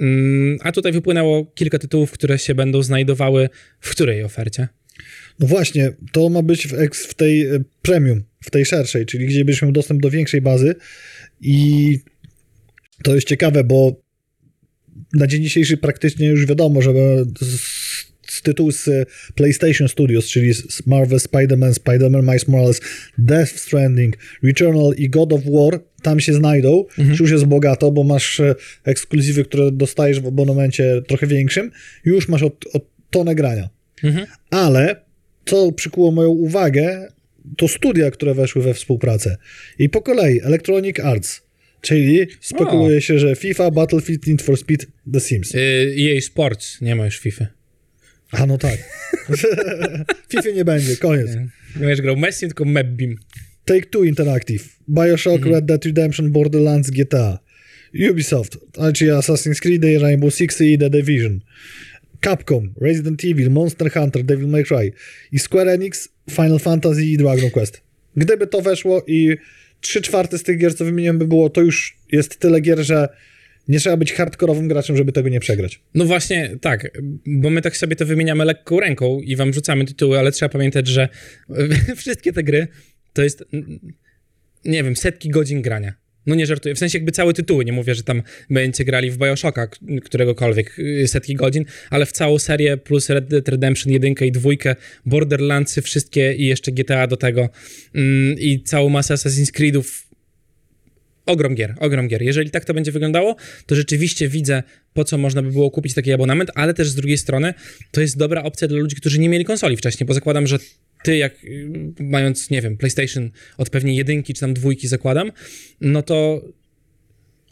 A: Mm, A tutaj wypłynęło kilka tytułów, które się będą znajdowały w której ofercie?
B: No właśnie, to ma być w, w tej e, premium, w tej szerszej, czyli gdzie będziesz miał dostęp do większej bazy i to jest ciekawe, bo na dzień dzisiejszy praktycznie już wiadomo, że z, tytułu z PlayStation Studios, czyli z Marvel Spider-Man, Spider-Man Miles Morales, Death Stranding, Returnal i God of War tam się znajdą,
A: Mhm.
B: już jest bogato, bo masz e, ekskluzywy, które dostajesz w abonamencie trochę większym, już masz od, od tonę grania.
A: Mhm.
B: Ale co przykuło moją uwagę, to studia, które weszły we współpracę. I po kolei Electronic Arts, czyli spekuluje się, że FIFA, Battlefield, Need for Speed, The Sims.
A: Y, EA Sports, nie ma już FIFA.
B: A no tak. [LAUGHS] FIFA nie będzie, koniec.
A: Nie będziesz grał Messi, tylko Mebbim.
B: Take-Two Interactive, Bioshock, Red Dead Redemption, Borderlands, GTA, Ubisoft, czyli Assassin's Creed, Rainbow Six i The Division, Capcom, Resident Evil, Monster Hunter, Devil May Cry i Square Enix, Final Fantasy i Dragon Quest. Gdyby to weszło i 3 czwarte z tych gier, co wymieniłem, by było, to już jest tyle gier, że nie trzeba być hardkorowym graczem, żeby tego nie przegrać.
A: No właśnie, tak, bo my tak sobie to wymieniamy lekką ręką i wam rzucamy tytuły, ale trzeba pamiętać, że [LAUGHS] wszystkie te gry to jest, nie wiem, setki godzin grania. No nie żartuję, w sensie jakby całe tytuły, nie mówię, że tam będziecie grali w Bioshocka któregokolwiek y, setki godzin, ale w całą serię plus Red Dead Redemption 1 i 2, Borderlandsy wszystkie i jeszcze GTA do tego mm, i całą masę Assassin's Creedów Ogrom gier, ogrom gier. Jeżeli tak to będzie wyglądało, to rzeczywiście widzę, po co można by było kupić taki abonament, ale też z drugiej strony to jest dobra opcja dla ludzi, którzy nie mieli konsoli wcześniej, bo zakładam, że ty jak y, mając, nie wiem, PlayStation od pewnie jedynki czy tam dwójki zakładam, no to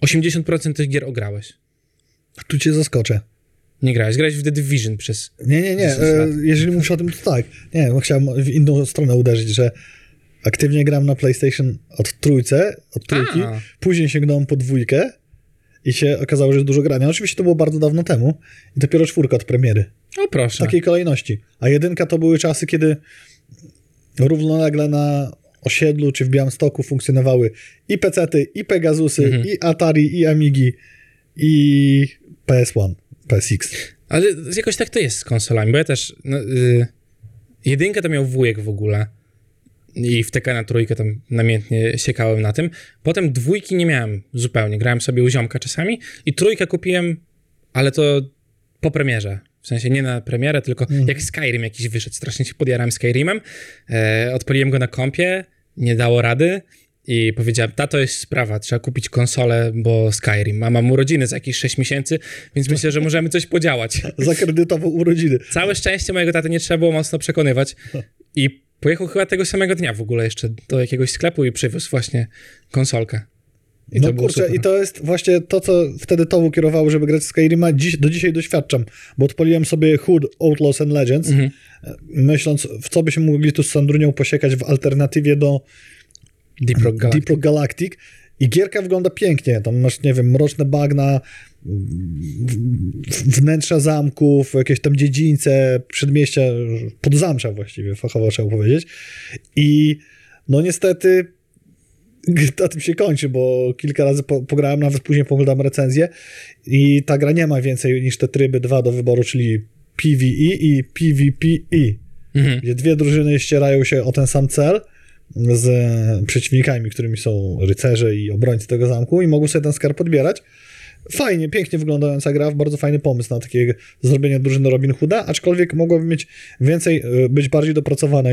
A: 80% tych gier ograłeś.
B: Tu cię zaskoczę.
A: Nie grałeś, grałeś w The Division przez...
B: Nie, nie, nie.
A: 10
B: E, jeżeli mówisz o tym, to tak. Nie, bo chciałem w inną stronę uderzyć, że aktywnie gram na PlayStation od trójce, od trójki,
A: A.
B: później sięgnąłem po dwójkę i się okazało, że jest dużo grania. Oczywiście to było bardzo dawno temu i dopiero czwórka od premiery.
A: O proszę.
B: W takiej kolejności. A jedynka to były czasy, kiedy równolegle na osiedlu czy w Białymstoku funkcjonowały i PC-ty, i Pegasusy,
A: Mhm.
B: i Atari, i Amigi, i PS1, PSX.
A: Ale jakoś tak to jest z konsolami, bo ja też... No, y, jedynkę to miał wujek w ogóle i w TK na trójkę tam namiętnie siekałem na tym. Potem dwójki nie miałem zupełnie, grałem sobie u ziomka czasami i trójkę kupiłem, ale to po premierze. W sensie nie na premierę, tylko jak Skyrim jakiś wyszedł. Strasznie się podjarałem Skyrimem. E, odpaliłem go na kompie, nie dało rady i powiedziałem, tato jest sprawa, trzeba kupić konsolę, bo Skyrim. A mam urodziny za jakieś 6 miesięcy, więc myślę, że możemy coś podziałać. [LAUGHS]
B: Zakredytował urodziny.
A: Całe szczęście mojego taty nie trzeba było mocno przekonywać i pojechał chyba tego samego dnia w ogóle jeszcze do jakiegoś sklepu i przywiózł właśnie konsolkę. I
B: no
A: to
B: kurczę,
A: super.
B: i to jest właśnie to, co wtedy to kierowało, żeby grać w Skyrima. Dziś, do dzisiaj doświadczam, bo odpaliłem sobie Hood, Outlaws and Legends,
A: Mhm.
B: myśląc, w co byśmy mogli tu z Sandrunią posiekać w alternatywie do
A: Deep Rock Galactic.
B: Deep Rock Galactic. I gierka wygląda pięknie. Tam masz, nie wiem, mroczne bagna, wnętrza zamków, jakieś tam dziedzińce, przedmieścia, podzamcza właściwie, fachowo trzeba powiedzieć. I no niestety [LAUGHS] na tym się kończy, bo kilka razy po, pograłem, nawet później poglądam recenzję i ta gra nie ma więcej niż te tryby dwa do wyboru, czyli PvE i PvPe
A: Mhm.
B: gdzie dwie drużyny ścierają się o ten sam cel z przeciwnikami, którymi są rycerze i obrońcy tego zamku i mogą sobie ten skarb podbierać. Fajnie, pięknie wyglądająca gra, bardzo fajny pomysł na takie zrobienie drużyny Robin Hooda, aczkolwiek mogłaby mieć więcej, y, być bardziej dopracowana.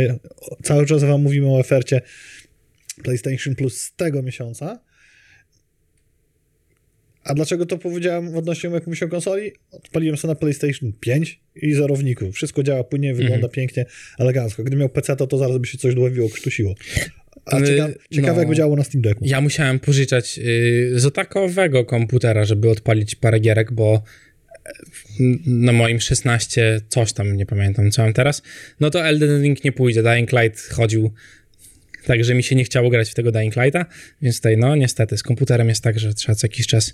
B: Cały czas wam mówimy o ofercie PlayStation Plus z tego miesiąca. A dlaczego to powiedziałem odnośnie jak mówię o konsoli? Odpaliłem sobie na PlayStation 5 i zerowników. Wszystko działa płynnie, wygląda
A: Mhm.
B: pięknie, elegancko. Gdy miał PC, to, to zaraz by się coś dłowiło, krztusiło. A ciekawe, ciekawe
A: no.
B: jakby działało na Steam Decku.
A: Ja musiałem pożyczać y, zotakowego komputera, żeby odpalić parę gierek, bo y, na moim 16 coś tam, nie pamiętam co mam teraz, no to Elden Ring nie pójdzie. Dying Light chodził tak, że mi się nie chciało grać w tego Dying Lighta, więc tutaj no niestety z komputerem jest tak, że trzeba co jakiś czas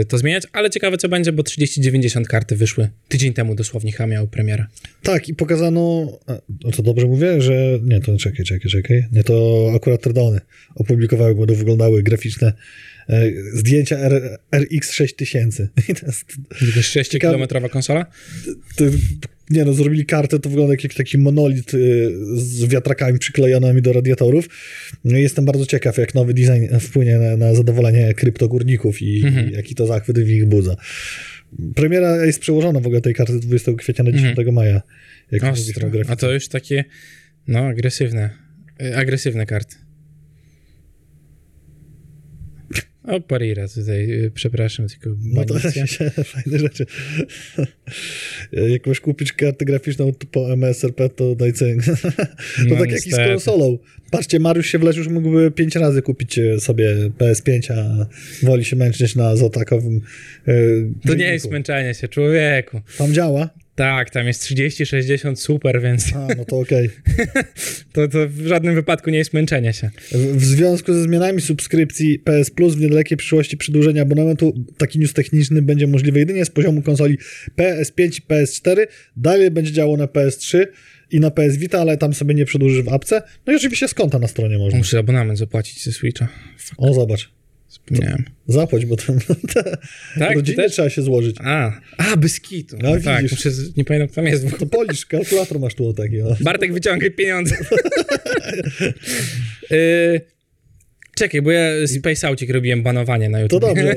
A: y, to zmieniać, ale ciekawe co będzie, bo 3090 karty wyszły tydzień temu dosłownie, chyba miały premierę.
B: Tak, i pokazano, a, no to dobrze mówię, że nie, to czekaj, czekaj, czekaj, nie, to akurat Tredony opublikowały, będą wyglądały graficzne e, zdjęcia R, RX 6000. [LAUGHS] I to jest,
A: 6-kilometrowa konsola?
B: to, nie no, zrobili kartę, to wygląda jak taki monolit y, z wiatrakami przyklejonymi do radiatorów. No jestem bardzo ciekaw, jak nowy design wpłynie na, na zadowolenie kryptogórników i,
A: Mhm.
B: i jaki to zachwyt w ich budza. Premiera jest przełożona w ogóle tej karty 20 kwietnia na 10 maja. Jak
A: Ostro.
B: grafice.
A: A to już takie, no, agresywne. y, Agresywne karty. O, Parira tutaj, przepraszam, tylko
B: No to [LAUGHS] się, fajne rzeczy. [LAUGHS] Jak masz kupić kartę graficzną po MSRP, to daj cynk. [LAUGHS] To
A: No,
B: tak jak i z konsolą. Patrzcie, Mariusz się wleczył, już mógłby pięć razy kupić e, sobie PS5, a woli się męczyć na zotakowym e,
A: To nie jest męczenie się, człowieku.
B: Tam działa?
A: Tak, tam jest 30-60, super, więc
B: A, no to okej. [LAUGHS]
A: to, to w żadnym wypadku nie jest męczenie się.
B: W, w związku ze zmianami subskrypcji PS Plus w niedalekiej przyszłości przedłużenie abonamentu, taki news techniczny będzie możliwy jedynie z poziomu konsoli PS5 i PS4. Dalej będzie działało na PS3 i na PS Vita, ale tam sobie nie przedłużysz w apce. No i oczywiście z konta na stronie można.
A: Muszę abonament zapłacić ze Switcha.
B: O, zobacz.
A: Wspomniałem.
B: Zapłać, bo tam [LAUGHS]
A: Tak,
B: rodzinnie
A: też?
B: trzeba się złożyć.
A: A, a bez kitu.
B: No,
A: tak,
B: widzisz.
A: muszę, nie pamiętam, kto tam jest.
B: To polisz, kalkulator masz tu taki. O.
A: Bartek, wyciągaj pieniądze. [LAUGHS] y, czekaj, bo ja Space Outik robiłem banowanie na
B: To
A: YouTube.
B: dobrze.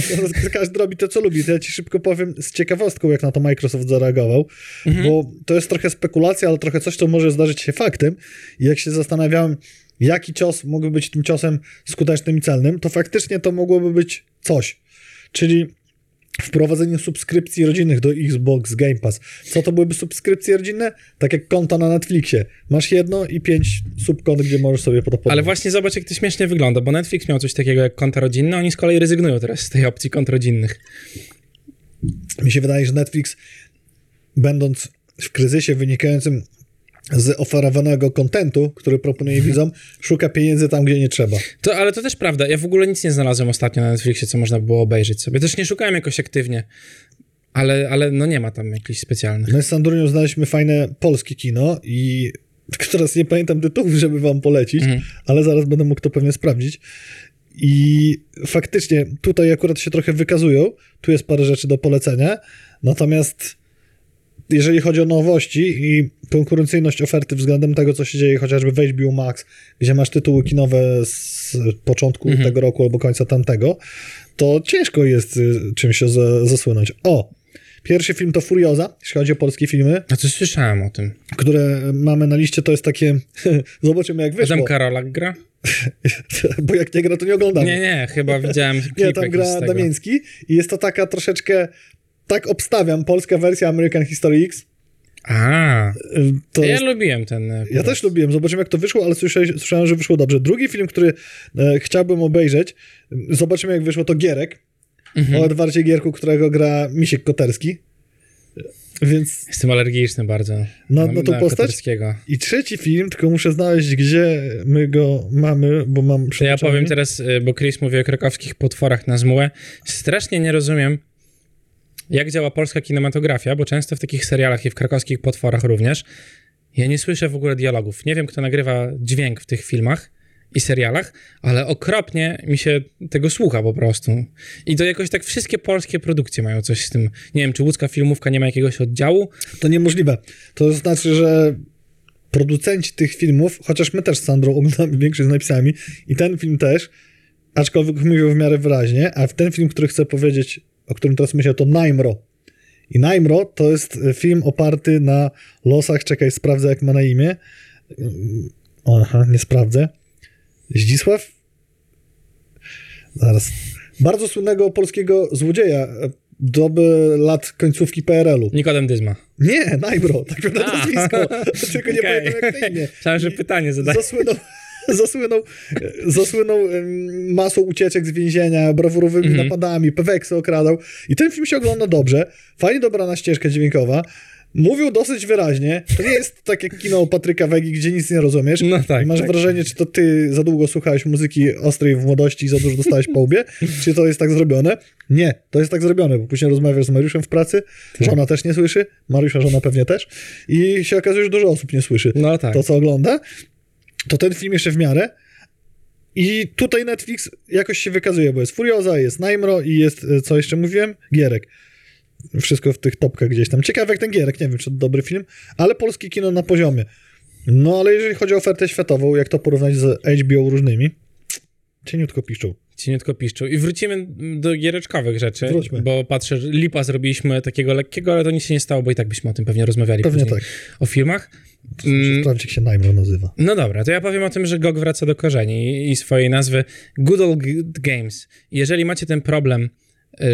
B: [LAUGHS] Każdy robi to, co lubi. To ja ci szybko powiem z ciekawostką, jak na to Microsoft zareagował,
A: Mhm.
B: bo to jest trochę spekulacja, ale trochę coś, co może zdarzyć się faktem. I jak się zastanawiałem, jaki cios mógłby być tym ciosem skutecznym i celnym, to faktycznie to mogłoby być coś. Czyli wprowadzenie subskrypcji rodzinnych do Xbox Game Pass. Co to byłyby subskrypcje rodzinne? Tak jak konta na Netflixie. Masz jedno i pięć subkont, gdzie możesz sobie to podać.
A: Ale właśnie zobacz, jak to śmiesznie wygląda, bo Netflix miał coś takiego jak konta rodzinne, oni z kolei rezygnują teraz z tej opcji kont rodzinnych.
B: Mi się wydaje, że Netflix, będąc w kryzysie wynikającym z oferowanego kontentu, który proponuje widzom, szuka pieniędzy tam, gdzie nie trzeba.
A: To, ale to też prawda. Ja w ogóle nic nie znalazłem ostatnio na Netflixie, co można było obejrzeć sobie. Też nie szukałem jakoś aktywnie, ale, ale no nie ma tam jakichś specjalnych.
B: My z Sandrunią znaleźliśmy fajne polskie kino i [LAUGHS] teraz nie pamiętam tytułów, żeby wam polecić,
A: Mhm.
B: ale zaraz będę mógł to pewnie sprawdzić. I faktycznie tutaj akurat się trochę wykazują. Tu jest parę rzeczy do polecenia. Natomiast jeżeli chodzi o nowości i konkurencyjność oferty względem tego, co się dzieje chociażby w HBO Max, gdzie masz tytuły kinowe z początku
A: Mhm.
B: tego roku albo końca tamtego, to ciężko jest y, czymś się za- zasłynąć. O! Pierwszy film to Furioza, jeśli chodzi o polskie filmy,
A: A co słyszałem o tym?
B: które mamy na liście, to jest takie. [LAUGHS] Zobaczymy, jak wyszło.
A: tam Karolak gra? [LAUGHS]
B: Bo jak nie gra, to nie oglądamy.
A: Nie, nie, chyba widziałem [LAUGHS]
B: Nie, tam gra. Damiński i jest to taka troszeczkę. Tak obstawiam, polska wersja American History X.
A: A,
B: To
A: ja
B: jest,
A: lubiłem ten. e,
B: ja też lubiłem, zobaczymy jak to wyszło, ale słyszałem, słyszałem że wyszło dobrze. Drugi film, który e, chciałbym obejrzeć, zobaczymy jak wyszło, to Gierek.
A: Mhm.
B: O Edwardzie Gierku, którego gra Misiek Koterski. Więc
A: Jestem alergiczny bardzo.
B: Na- na tą postać? I trzeci film, tylko muszę znaleźć, gdzie my go mamy, bo mam
A: To ja powiem teraz, y, bo Chris mówi o krakowskich potworach na zmułę. Strasznie nie rozumiem, jak działa polska kinematografia, bo często w takich serialach i w krakowskich potworach również ja nie słyszę w ogóle dialogów. Nie wiem, kto nagrywa dźwięk w tych filmach i serialach, ale okropnie mi się tego słucha po prostu. I to jakoś tak wszystkie polskie produkcje mają coś z tym. Nie wiem, czy łódzka filmówka nie ma jakiegoś oddziału?
B: To niemożliwe. To znaczy, że producenci tych filmów, chociaż my też z Sandrą [LAUGHS] oglądamy większość z napisami i ten film też, aczkolwiek mówią w miarę wyraźnie, a w ten film, który chcę powiedzieć, o którym teraz myślę, to Najmro. I Najmro to jest film oparty na losach, czekaj, sprawdzę jak ma na imię. O, Aha, nie sprawdzę. Zdzisław? Zaraz. Bardzo słynnego polskiego złodzieja e, doby lat końcówki PRL-u.
A: Nikodem Dyzma.
B: Nie, Najbro, tak na
A: A.
B: nazwisko. [LAUGHS] Tylko nie
A: Okej.
B: pamiętam jak na imię. [LAUGHS]
A: Myślałem, że pytanie zadaję.
B: Zasłynął, [LAUGHS] zasłynął, zasłynął masą ucieczek z więzienia, brawurowymi
A: Mhm.
B: napadami, peweksy okradał. I ten film się ogląda dobrze. Fajnie dobrana ścieżka dźwiękowa. Mówił dosyć wyraźnie. To nie jest tak jak kino Patryka Wegi, gdzie nic nie rozumiesz.
A: No tak,
B: masz
A: tak.
B: wrażenie, czy to ty za długo słuchałeś muzyki ostrej w młodości i za dużo dostałeś po łbie, [LAUGHS] czy to jest tak zrobione. Nie, to jest tak zrobione, bo później rozmawiasz z Mariuszem w pracy,
A: Tak.
B: żona też nie słyszy, Mariusza żona pewnie też i się okazuje, że dużo osób nie słyszy
A: No tak.
B: to, co ogląda, to ten film jeszcze w miarę. I tutaj Netflix jakoś się wykazuje, bo jest Furioza, jest Najmro i jest, e, co jeszcze mówiłem? Gierek. Wszystko w tych topkach gdzieś tam. Ciekawe jak ten Gierek, nie wiem, czy to dobry film, ale polskie kino na poziomie. No ale jeżeli chodzi o ofertę światową, jak to porównać z HBO różnymi, cieniutko piszczą.
A: Cieniutko piszczą. I wrócimy do giereczkowych rzeczy,
B: Wróćmy.
A: bo patrzę, lipa zrobiliśmy takiego lekkiego, ale to nic się nie stało, bo i tak byśmy o tym pewnie rozmawiali
B: Pewnie tak.
A: o filmach.
B: Muszę
A: Mm,
B: sprawdzić, jak się Najmro nazywa.
A: no dobra, to ja powiem o tym, że GOG wraca do korzeni i- swojej nazwy Good Old Games. Jeżeli macie ten problem,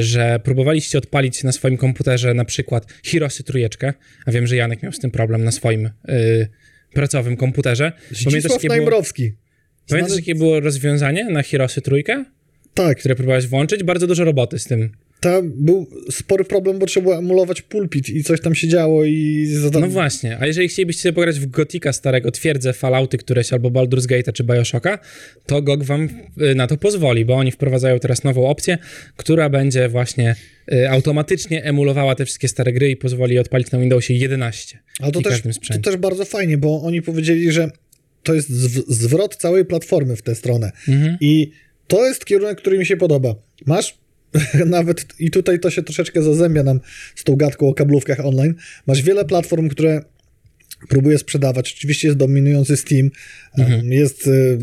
A: że próbowaliście odpalić na swoim komputerze na przykład Hirosy trójeczkę, a wiem, że Janek miał z tym problem na swoim y, pracowym komputerze.
B: Zdzisław
A: jakie było,
B: Najmrowski.
A: Pamiętasz, jakie było rozwiązanie na Hirosy trójkę,
B: Tak,
A: które próbowałeś włączyć? Bardzo dużo roboty z tym.
B: tam był spory problem, bo trzeba było emulować pulpit i coś tam się działo i... Zadam...
A: No właśnie, a jeżeli chcielibyście sobie pograć w Gotika starego, twierdzę Fallouty któreś, albo Baldur's Gate'a czy Bioshocka, to GOG wam y, na to pozwoli, bo oni wprowadzają teraz nową opcję, która będzie właśnie y, automatycznie emulowała te wszystkie stare gry i pozwoli odpalić na Windowsie 11
B: Ale to też, to też bardzo fajnie, bo oni powiedzieli, że to jest zw- zwrot całej platformy w tę stronę.
A: Mhm.
B: I to jest kierunek, który mi się podoba. Masz [LAUGHS] nawet, i tutaj to się troszeczkę zazębia nam z tą gadką o kablówkach online, masz wiele platform, które próbuje sprzedawać. Oczywiście jest dominujący Steam, em, jest y,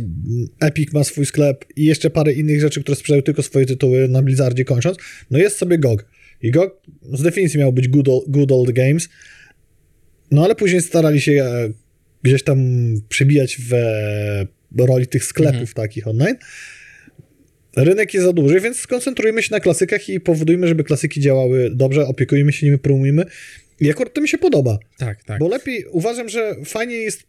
B: Epic ma swój sklep i jeszcze parę innych rzeczy, które sprzedają tylko swoje tytuły na Blizzardzie kończąc. No jest sobie GOG. I GOG z definicji miał być Good Old, good old Games, no ale później starali się e, gdzieś tam przybijać w e, roli tych sklepów takich online. rynek jest za duży, więc skoncentrujmy się na klasykach i powodujmy, żeby klasyki działały dobrze, opiekujmy się nimi, promujmy. I akurat to mi się podoba,
A: Tak, tak.
B: bo lepiej, uważam, że fajnie jest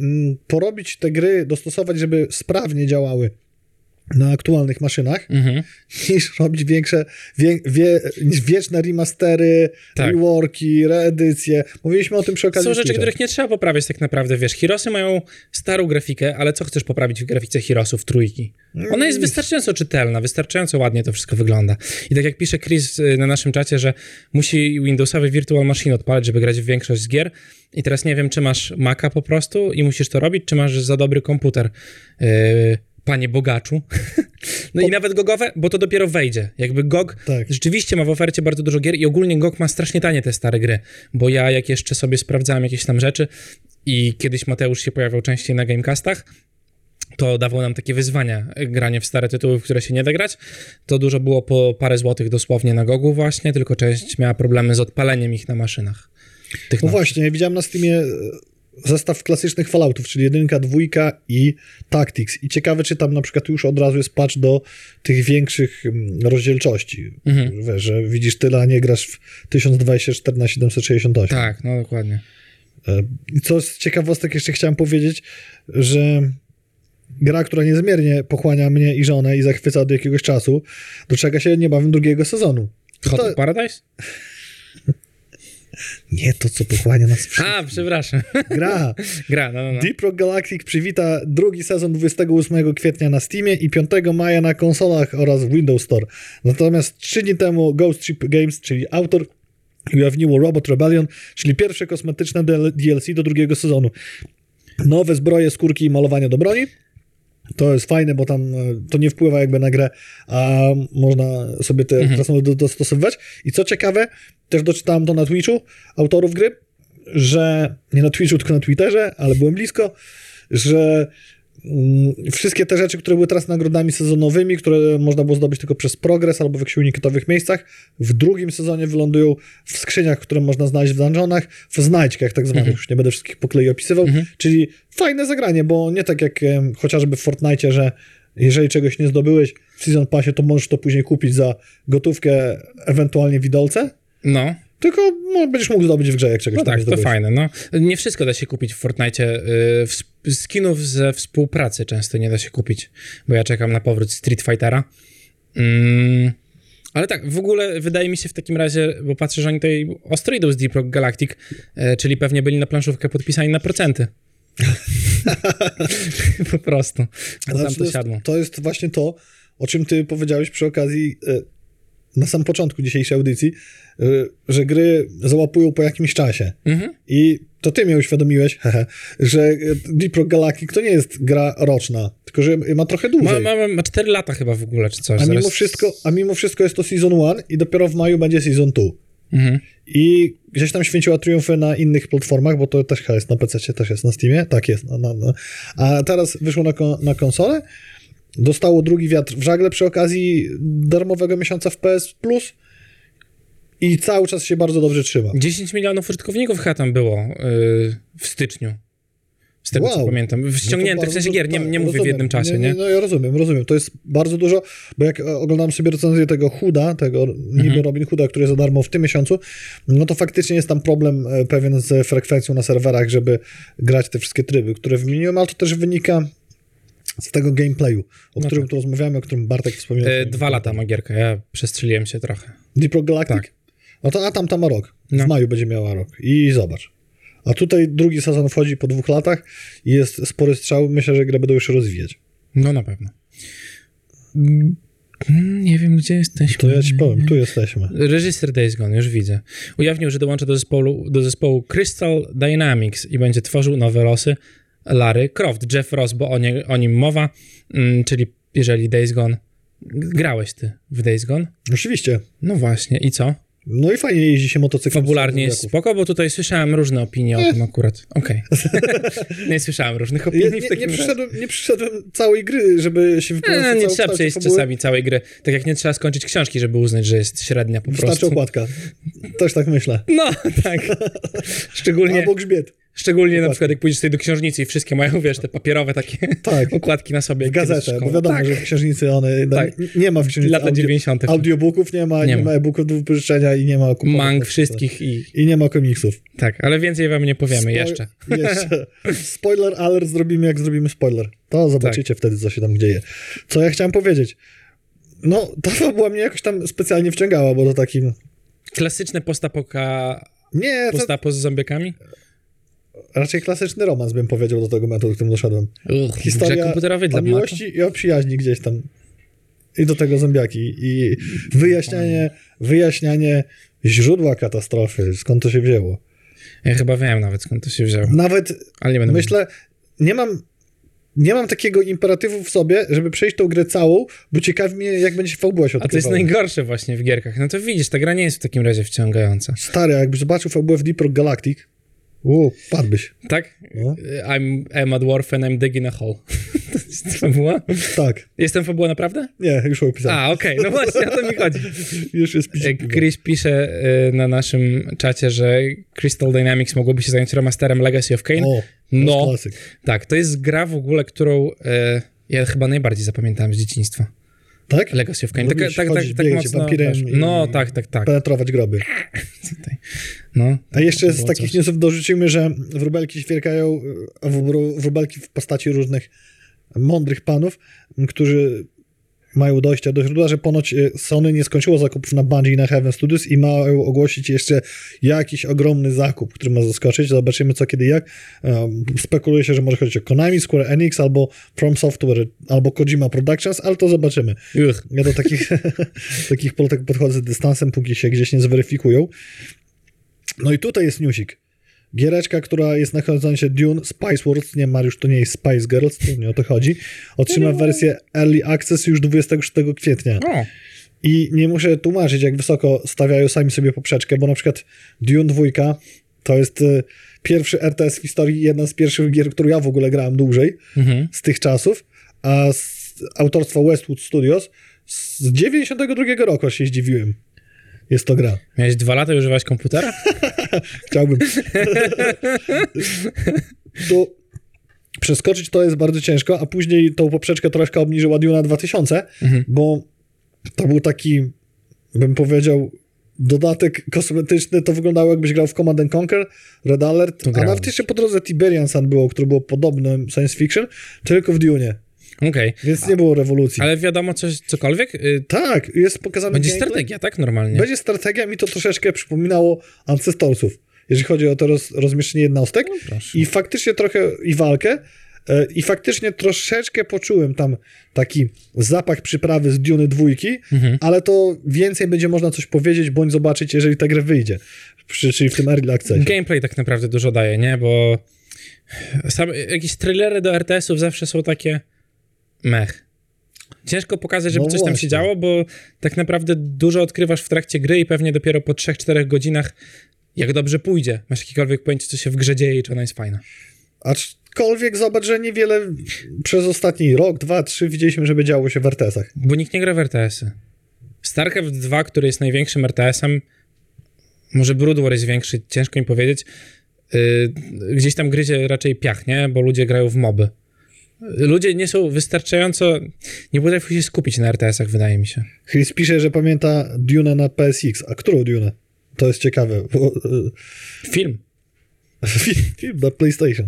B: mm, porobić te gry, dostosować, żeby sprawnie działały na aktualnych maszynach,
A: Mhm.
B: niż robić większe, wie, wie, niż wieczne remastery,
A: Tak.
B: reworki, reedycje. Mówiliśmy o tym przy okazji
A: Są rzeczy, których nie trzeba poprawiać tak naprawdę, wiesz, Hirosy mają starą grafikę, ale co chcesz poprawić w grafice Hirosów trójki? Ona jest wystarczająco czytelna, wystarczająco ładnie to wszystko wygląda. I tak jak pisze Chris y, na naszym czacie, że musi Windowsowy Virtual Machine odpalać, żeby grać w większość z gier i teraz nie wiem, czy masz Maca po prostu i musisz to robić, czy masz za dobry komputer, yy, panie bogaczu. [LAUGHS] no i nawet gogowe, bo to dopiero wejdzie. Jakby GOG
B: Tak.
A: rzeczywiście ma w ofercie bardzo dużo gier i ogólnie GOG ma strasznie tanie te stare gry, bo ja jak jeszcze sobie sprawdzałem jakieś tam rzeczy i kiedyś Mateusz się pojawiał częściej na Gamecastach, to dawał nam takie wyzwania, e, granie w stare tytuły, w które się nie da grać. To dużo było po parę złotych dosłownie na Gogu właśnie, tylko część miała problemy z odpaleniem ich na maszynach. Tych
B: No
A: nowych.
B: właśnie, widziałem na Steamie e, zestaw klasycznych Falloutów, czyli jedynka, dwójka i Tactics. I ciekawe, czy tam na przykład już od razu jest patch do tych większych mm, rozdzielczości.
A: Mhm.
B: Wiesz, że widzisz tyle, a nie grasz w 1024 na 768.
A: Tak, no dokładnie.
B: E, co z ciekawostek jeszcze chciałem powiedzieć, że gra, która niezmiernie pochłania mnie i żonę i zachwyca od jakiegoś czasu, doczeka się niebawem drugiego sezonu.
A: Hot
B: To-
A: Paradise? [LAUGHS]
B: Nie to, co pochłania nas wszystkich.
A: A, przepraszam.
B: Gra. [LAUGHS]
A: Gra, no, no, no.
B: Deep Rock Galactic przywita drugi sezon 28 kwietnia na Steamie i 5 maja na konsolach oraz w Windows Store. Natomiast 3 dni temu Ghost Ship Games, czyli autor, ujawniło Robot Rebellion, czyli pierwsze kosmetyczne DL- DLC do drugiego sezonu. Nowe zbroje, skórki i malowania do broni. To jest fajne, bo tam e, to nie wpływa jakby na grę, a można sobie te
A: Mhm.
B: krasnoludy do- dostosowywać. I co ciekawe, też doczytałem to na Twitchu autorów gry, że nie na Twitchu, tylko na Twitterze, ale byłem blisko, że wszystkie te rzeczy, które były teraz nagrodami sezonowymi, które można było zdobyć tylko przez progres albo w jakichś unikatowych miejscach, w drugim sezonie wylądują w skrzyniach, które można znaleźć w dungeonach, w znajdźkach tak zwanych,
A: Mhm.
B: już nie będę wszystkich po kolei opisywał,
A: Mhm.
B: czyli fajne zagranie, bo nie tak jak chociażby w Fortnite, że jeżeli czegoś nie zdobyłeś w Season Passie, to możesz to później kupić za gotówkę, ewentualnie widolce,
A: No,
B: tylko no, będziesz mógł zdobyć w grze, jak czegoś
A: no tak, to fajne. No. Nie wszystko da się kupić w Fortnite. y, Skinów ze współpracy często nie da się kupić, bo ja czekam na powrót Street Fightera. Mm, ale tak, w ogóle wydaje mi się w takim razie, bo patrzę, że oni tutaj ostro idą z Deep Rock Galactic, e, czyli pewnie byli na planszówkę podpisani na procenty. [LAUGHS] po prostu.
B: Znaczy,
A: to
B: jest, to jest właśnie to, o czym ty powiedziałeś przy okazji e, na sam początku dzisiejszej audycji, e, że gry załapują po jakimś czasie.
A: Mhm.
B: I to ty mnie uświadomiłeś, [LAUGHS] hehe, że e, Deep Rock Galactic to nie jest gra roczna, tylko że ma trochę dłużej.
A: Ma, ma, ma 4 lata chyba w ogóle, czy coś.
B: a, mimo
A: Zaraz-
B: wszystko, a mimo wszystko jest to Season 1 i dopiero w maju będzie Season 2.
A: Mhm.
B: I gdzieś tam święciła triumfy na innych platformach, bo to też jest na PC, też jest na Steamie. Tak jest. No, no, no. A teraz wyszło na, kon- na konsolę. Dostało drugi wiatr w żagle przy okazji darmowego miesiąca w PS Plus. I cały czas się bardzo dobrze trzyma.
A: 10 milionów użytkowników chyba tam było yy, w styczniu. Z tego co
B: Wow.
A: pamiętam.
B: No to
A: Ściągnięte, w
B: bardzo
A: sensie gier, nie,
B: tak,
A: nie mówię w jednym czasie, nie?
B: No ja rozumiem, rozumiem. To jest bardzo dużo, bo jak e, oglądam sobie recenzję tego Huda, tego niby
A: Mhm.
B: Robin Hooda, który jest za darmo w tym miesiącu, no to faktycznie jest tam problem e, pewien z frekwencją na serwerach, żeby grać te wszystkie tryby, które wymieniłem, ale to też wynika z tego gameplayu, o
A: No
B: którym
A: tak.
B: tu rozmawiamy, o którym Bartek wspomniał.
A: E, dwa lata ma gierka, ja przestrzeliłem się trochę.
B: Deep Rock Galactic?
A: Tak.
B: No to, a tam tam ma rok. W
A: No.
B: maju będzie miała rok. I zobacz. A tutaj drugi sezon wchodzi po dwóch latach i jest spory strzał. Myślę, że grę będą jeszcze rozwijać.
A: No na pewno. Mm, Nie wiem, gdzie jesteśmy.
B: To ja ci powiem, tu jesteśmy.
A: Reżyser Days Gone, już widzę. Ujawnił, że dołącza do zespołu, do zespołu Crystal Dynamics i będzie tworzył nowe losy Larry Croft. Jeff Ross, bo o, nie, o nim mowa, mm, czyli jeżeli Days Gone... Grałeś ty w Days Gone?
B: Oczywiście.
A: No właśnie, i co?
B: No i fajnie jeździ się motocyklem.
A: Fabularnie jest spoko, bo tutaj słyszałem różne opinie o tym akurat. Okej. [LAUGHS] nie słyszałem różnych opinii
B: Nie,
A: w
B: nie,
A: takim
B: nie,
A: razie.
B: przyszedłem, nie przyszedłem całej gry, żeby się wypowiedzieć.
A: Nie, nie trzeba przejść czasami całej gry. Tak jak nie trzeba skończyć książki, żeby uznać, że jest średnia po
B: Wystarczy
A: prostu.
B: okładka. Też tak myślę.
A: No, [LAUGHS] tak. Szczególnie,
B: Albo grzbiet.
A: Szczególnie na przykład jak pójdziesz sobie do książnicy i wszystkie mają, wiesz, te papierowe takie
B: Tak. [LAUGHS]
A: okładki na sobie.
B: W gazetę, bo wiadomo,
A: tak.
B: że w księżnicy one...
A: Tak.
B: Nie ma w księżnicy
A: Lata 90.
B: audiobooków, nie ma, nie,
A: Nie
B: ma e-booków do wypożyczenia i nie ma kuponek.
A: Mang wszystkich i...
B: I nie ma komiksów.
A: Tak, ale więcej wam nie powiemy
B: Spoj-
A: jeszcze. [LAUGHS]
B: jeszcze. Spoiler alert zrobimy, jak zrobimy spoiler. To zobaczycie
A: Tak.
B: wtedy, co się tam dzieje. Co ja chciałem powiedzieć? No, ta fabuła mnie jakoś tam specjalnie wciągała, bo to takim...
A: Klasyczne postapoka...
B: Nie, to
A: Postapo z zombiekami?
B: Raczej klasyczny romans, bym powiedział do tego momentu, do którym doszedłem.
A: Uch,
B: Historia
A: grze komputerowej dla
B: miłości i o przyjaźni gdzieś tam. I do tego zombiaki. I wyjaśnianie, wyjaśnianie źródła katastrofy, skąd to się wzięło.
A: Maka. Ja chyba wiem nawet skąd to się wzięło,
B: Nawet
A: ale nie będę mówił.
B: myślę, nie mam, nie mam takiego imperatywu w sobie, żeby przejść tą grę całą, bo ciekawi mnie, jak będzie się fabuła się
A: A to jest najgorsze właśnie w gierkach. No to widzisz, ta gra nie jest w takim razie wciągająca.
B: Stary, jakbyś zobaczył fabułę w Deep Rock Galactic, u, padłbyś.
A: Tak?
B: No.
A: I'm, I'm a dwarf and I'm digging a hole. [LAUGHS] to jest fabuła?
B: Tak.
A: Jestem fabuła naprawdę?
B: Nie, już opisałem.
A: A, okej, no właśnie, o to mi chodzi. [LAUGHS]
B: Już jest
A: E,
B: pisik.
A: Chris pisze e, na naszym czacie, że Crystal Dynamics mogłoby się zająć remasterem Legacy of Kane.
B: O,
A: No.
B: no. klasyk.
A: Tak, to jest gra w ogóle, którą e, ja chyba najbardziej zapamiętałem z dzieciństwa.
B: Tak?
A: Legacy of Kane. Tak, tak, tak, tak mocno. No, tak, tak, tak.
B: Penetrować groby. [LAUGHS]
A: No,
B: A jeszcze z takich newsów dorzucimy, że wróbelki wró- wróbelki w postaci różnych mądrych panów, którzy mają dojście do źródła, że ponoć e, Sony nie skończyło zakupów na Bungie i na Heaven Studios i mają ogłosić jeszcze jakiś ogromny zakup, który ma zaskoczyć. Zobaczymy co, kiedy, jak. Spekuluje się, że może chodzić o Konami, Square Enix albo From Software, albo Kojima Productions, ale to zobaczymy.
A: Uch.
B: Ja do takich, [LAUGHS] takich plotek podchodzę z dystansem, póki się gdzieś nie zweryfikują. No i tutaj jest newsik. Giereczka, która jest na horyzoncie Dune, Spice Wars, nie Mariusz, to nie jest Spice Girls, to nie o to chodzi, otrzyma wersję Early Access już 26 kwietnia. I nie muszę tłumaczyć, jak wysoko stawiają sami sobie poprzeczkę, bo na przykład Dune 2 to jest e, pierwszy RTS w historii, jedna z pierwszych gier, którą ja w ogóle grałem dłużej
A: mhm.
B: z tych czasów, a z autorstwa Westwood Studios z 92 roku aż się zdziwiłem. Jest to gra.
A: Miałeś dwa lata i używałeś komputera? [LAUGHS]
B: Chciałbym. [LAUGHS] to przeskoczyć to jest bardzo ciężko, a później tą poprzeczkę troszkę obniżyła Duna 2000,
A: Mhm.
B: bo to był taki, bym powiedział, dodatek kosmetyczny, to wyglądało jakbyś grał w Command and Conquer, Red Alert, a nawet jeszcze po drodze Tiberian Sun było, które było podobne science fiction, tylko w Dune,
A: Okej.
B: więc nie było rewolucji.
A: Ale wiadomo coś, cokolwiek? Y,
B: Tak, jest pokazany
A: Będzie
B: gameplay.
A: strategia, tak? Normalnie.
B: Będzie strategia, mi to troszeczkę przypominało Ancestorsów, jeżeli chodzi o to roz, rozmieszczenie jednostek.
A: proszę.
B: I faktycznie trochę, i walkę, e, i faktycznie troszeczkę poczułem tam taki zapach przyprawy z Duny dwójki,
A: Mhm.
B: ale to więcej będzie można coś powiedzieć, bądź zobaczyć, jeżeli ta gra wyjdzie. Czyli w tym early accessie.
A: Gameplay tak naprawdę dużo daje, nie? Bo sam, jakieś trailery do RTS-ów zawsze są takie mech. Ciężko pokazać, żeby
B: No
A: coś tam się działo, bo tak naprawdę dużo odkrywasz w trakcie gry i pewnie dopiero po 3-4 godzinach, jak dobrze pójdzie, masz jakiekolwiek pojęcie, co się w grze dzieje i czy ona jest fajna.
B: Aczkolwiek zobacz, że niewiele przez ostatni rok, dwa, trzy widzieliśmy, żeby działo się w RTS-ach.
A: Bo nikt nie gra w RTS-y. StarCraft 2, który jest największym RTS-em, może Brood War jest większy, ciężko mi powiedzieć, yy, gdzieś tam gryzie raczej piach, nie? Bo ludzie grają w moby. Ludzie nie są wystarczająco, nie potrafią się skupić na RTS-ach, wydaje mi się.
B: Chris pisze, że pamięta Dune na PSX. A którą Dune? To jest ciekawe, bo e,
A: Film. [LAUGHS]
B: film, film na PlayStation.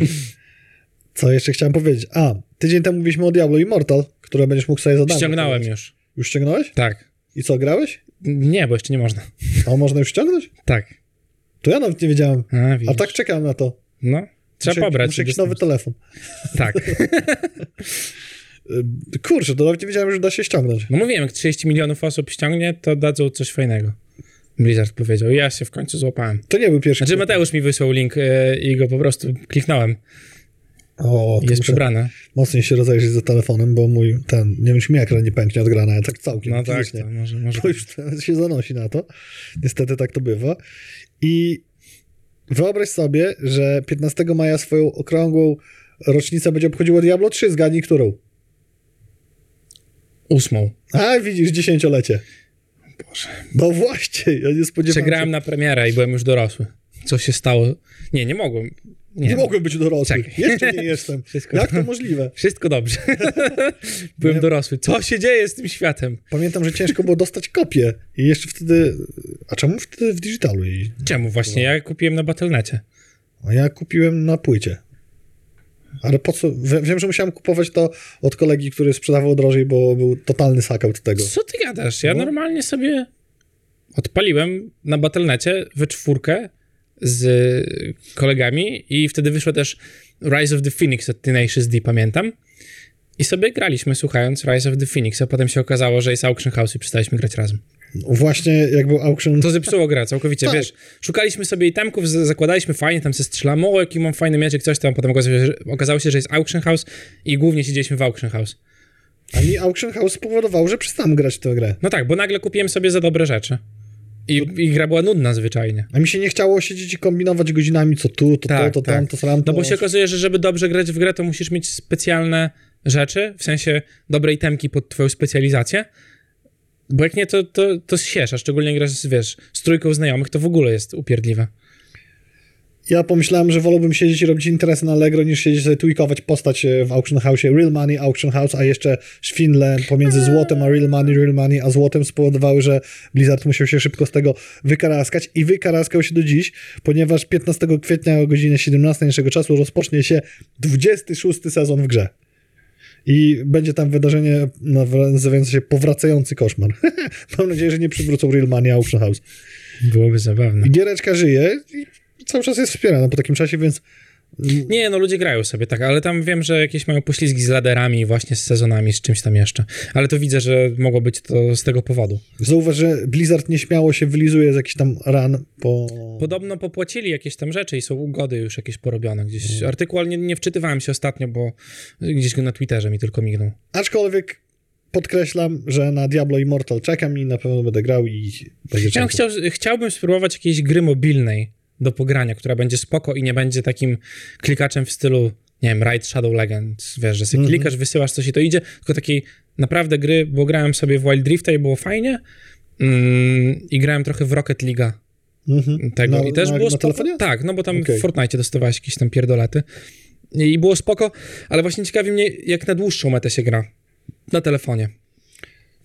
B: Co jeszcze chciałem powiedzieć? A, tydzień temu mówiliśmy o Diablo Immortal, które będziesz mógł sobie zadać.
A: Ściągnąłem już.
B: Już ściągnąłeś?
A: Tak.
B: I co, grałeś?
A: Nie, bo jeszcze nie można.
B: A można już ściągnąć?
A: Tak.
B: To ja nawet nie wiedziałem.
A: A,
B: A tak czekałem na to.
A: No, trzeba
B: muszę,
A: pobrać.
B: Muszę jakiś nowy telefon. [LAUGHS]
A: Tak. [LAUGHS]
B: Kurczę, to nawet nie wiedziałem, że da się ściągnąć.
A: No mówiłem, jak 30 milionów osób ściągnie, to dadzą coś fajnego. Blizzard powiedział. Ja się w końcu złapałem.
B: To nie był pierwszy.
A: Znaczy Mateusz mi wysłał link e, i go po prostu kliknąłem.
B: O,
A: Jest przebrane.
B: mocniej się rozejrzeć za telefonem, bo mój ten, nie wiem czy mi ekran nie pęknie od grana, ale tak całkiem
A: No tak, to może, może.
B: Bo już teraz [LAUGHS] się zanosi na to. Niestety tak to bywa. I wyobraź sobie, że 15 maja swoją okrągłą rocznicę będzie obchodziło Diablo 3. Zgadnij którą.
A: Ósmą.
B: A, widzisz, dziesięciolecie.
A: Boże.
B: No właśnie, ja nie spodziewałem
A: Przegrałem
B: się.
A: na premierę i byłem już dorosły. Co się stało? Nie, nie mogłem.
B: Nie,
A: Nie.
B: mogłem być dorosły.
A: Czekaj.
B: Jeszcze nie jestem.
A: Wszystko-
B: Jak to możliwe?
A: Wszystko dobrze. [LAUGHS] Byłem
B: Nie.
A: dorosły. Co się dzieje z tym światem?
B: Pamiętam, że ciężko było dostać kopię. I jeszcze wtedy... A czemu wtedy w digitalu? I...
A: Czemu właśnie? Ja kupiłem na Battle.necie.
B: A ja kupiłem na płycie. Ale po co? Wie- Wiem, że musiałem kupować to od kolegi, który sprzedawał drożej, bo był totalny sakout tego.
A: Co ty gadasz? Ja
B: No.
A: normalnie sobie odpaliłem na Battle.necie we czwórkę z kolegami i wtedy wyszło też Rise of the Phoenix od Tenacious D, pamiętam. I sobie graliśmy słuchając Rise of the Phoenix, a potem się okazało, że jest Auction House i przestaliśmy grać razem.
B: Właśnie jak był auction...
A: To zepsuło grę całkowicie,
B: Tak.
A: wiesz. Szukaliśmy sobie itemków, zakładaliśmy fajnie, tam se strzelamy, o jaki mam fajny mieczek, coś tam, potem okazało się, że, okazało się, że jest Auction House i głównie siedzieliśmy w Auction House.
B: A mi auction house spowodował, że przestałem grać w tę grę.
A: No tak, bo nagle kupiłem sobie za dobre rzeczy. I, i gra była nudna zwyczajnie.
B: A mi się nie chciało siedzieć i kombinować godzinami, co tu, to
A: Tak,
B: to, to
A: tak.
B: tam, to tam.
A: No bo się okazuje, że żeby dobrze grać w grę, to musisz mieć specjalne rzeczy, w sensie dobrej temki pod twoją specjalizację, bo jak nie, to, to, to siesz, a szczególnie grasz, wiesz, z trójką znajomych, to w ogóle jest upierdliwe.
B: Ja pomyślałem, że wolałbym siedzieć i robić interesy na Allegro, niż siedzieć sobie tweakować postać e, w Auction House, Real Money, Auction House, a jeszcze szwindle pomiędzy złotem a Real Money, Real Money, a złotem spowodowały, że Blizzard musiał się szybko z tego wykaraskać i wykaraskał się do dziś, ponieważ 15 kwietnia o godzinie 17 naszego czasu rozpocznie się 26 sezon w grze. I będzie tam wydarzenie nazywające się Powracający Koszmar. [LAUGHS] Mam nadzieję, że nie przywrócą Real Money Auction House.
A: Byłoby zabawne.
B: Giereczka żyje i cały czas jest wspierana po takim czasie, więc
A: Nie, no ludzie grają sobie tak, ale tam wiem, że jakieś mają poślizgi z laderami, właśnie z sezonami, z czymś tam jeszcze. Ale to widzę, że mogło być to z tego powodu.
B: zauważ, że Blizzard nieśmiało się wylizuje z jakichś tam ran po...
A: Podobno popłacili jakieś tam rzeczy i są ugody już jakieś porobione gdzieś. Artykuł, ale nie, nie wczytywałem się ostatnio, bo gdzieś go na Twitterze mi tylko mignął.
B: Aczkolwiek podkreślam, że na Diablo Immortal czekam i na pewno będę grał i będzie
A: Ja chciał, chciałbym spróbować jakiejś gry mobilnej do pogrania, która będzie spoko i nie będzie takim klikaczem w stylu, nie wiem, Raid Shadow Legends, wiesz, że sobie
B: Mhm.
A: klikasz, wysyłasz coś i to idzie, tylko takiej naprawdę gry, bo grałem sobie w Wild Drifta i było fajnie mm, i grałem trochę w Rocket League'a
B: Mhm.
A: tego
B: Na-
A: i też
B: na-
A: było
B: na
A: spoko.
B: telefonie?
A: Tak, no bo tam
B: Okej.
A: w Fortnite dostawałeś jakieś tam pierdolety i było spoko, ale właśnie ciekawi mnie, jak na dłuższą metę się gra na telefonie.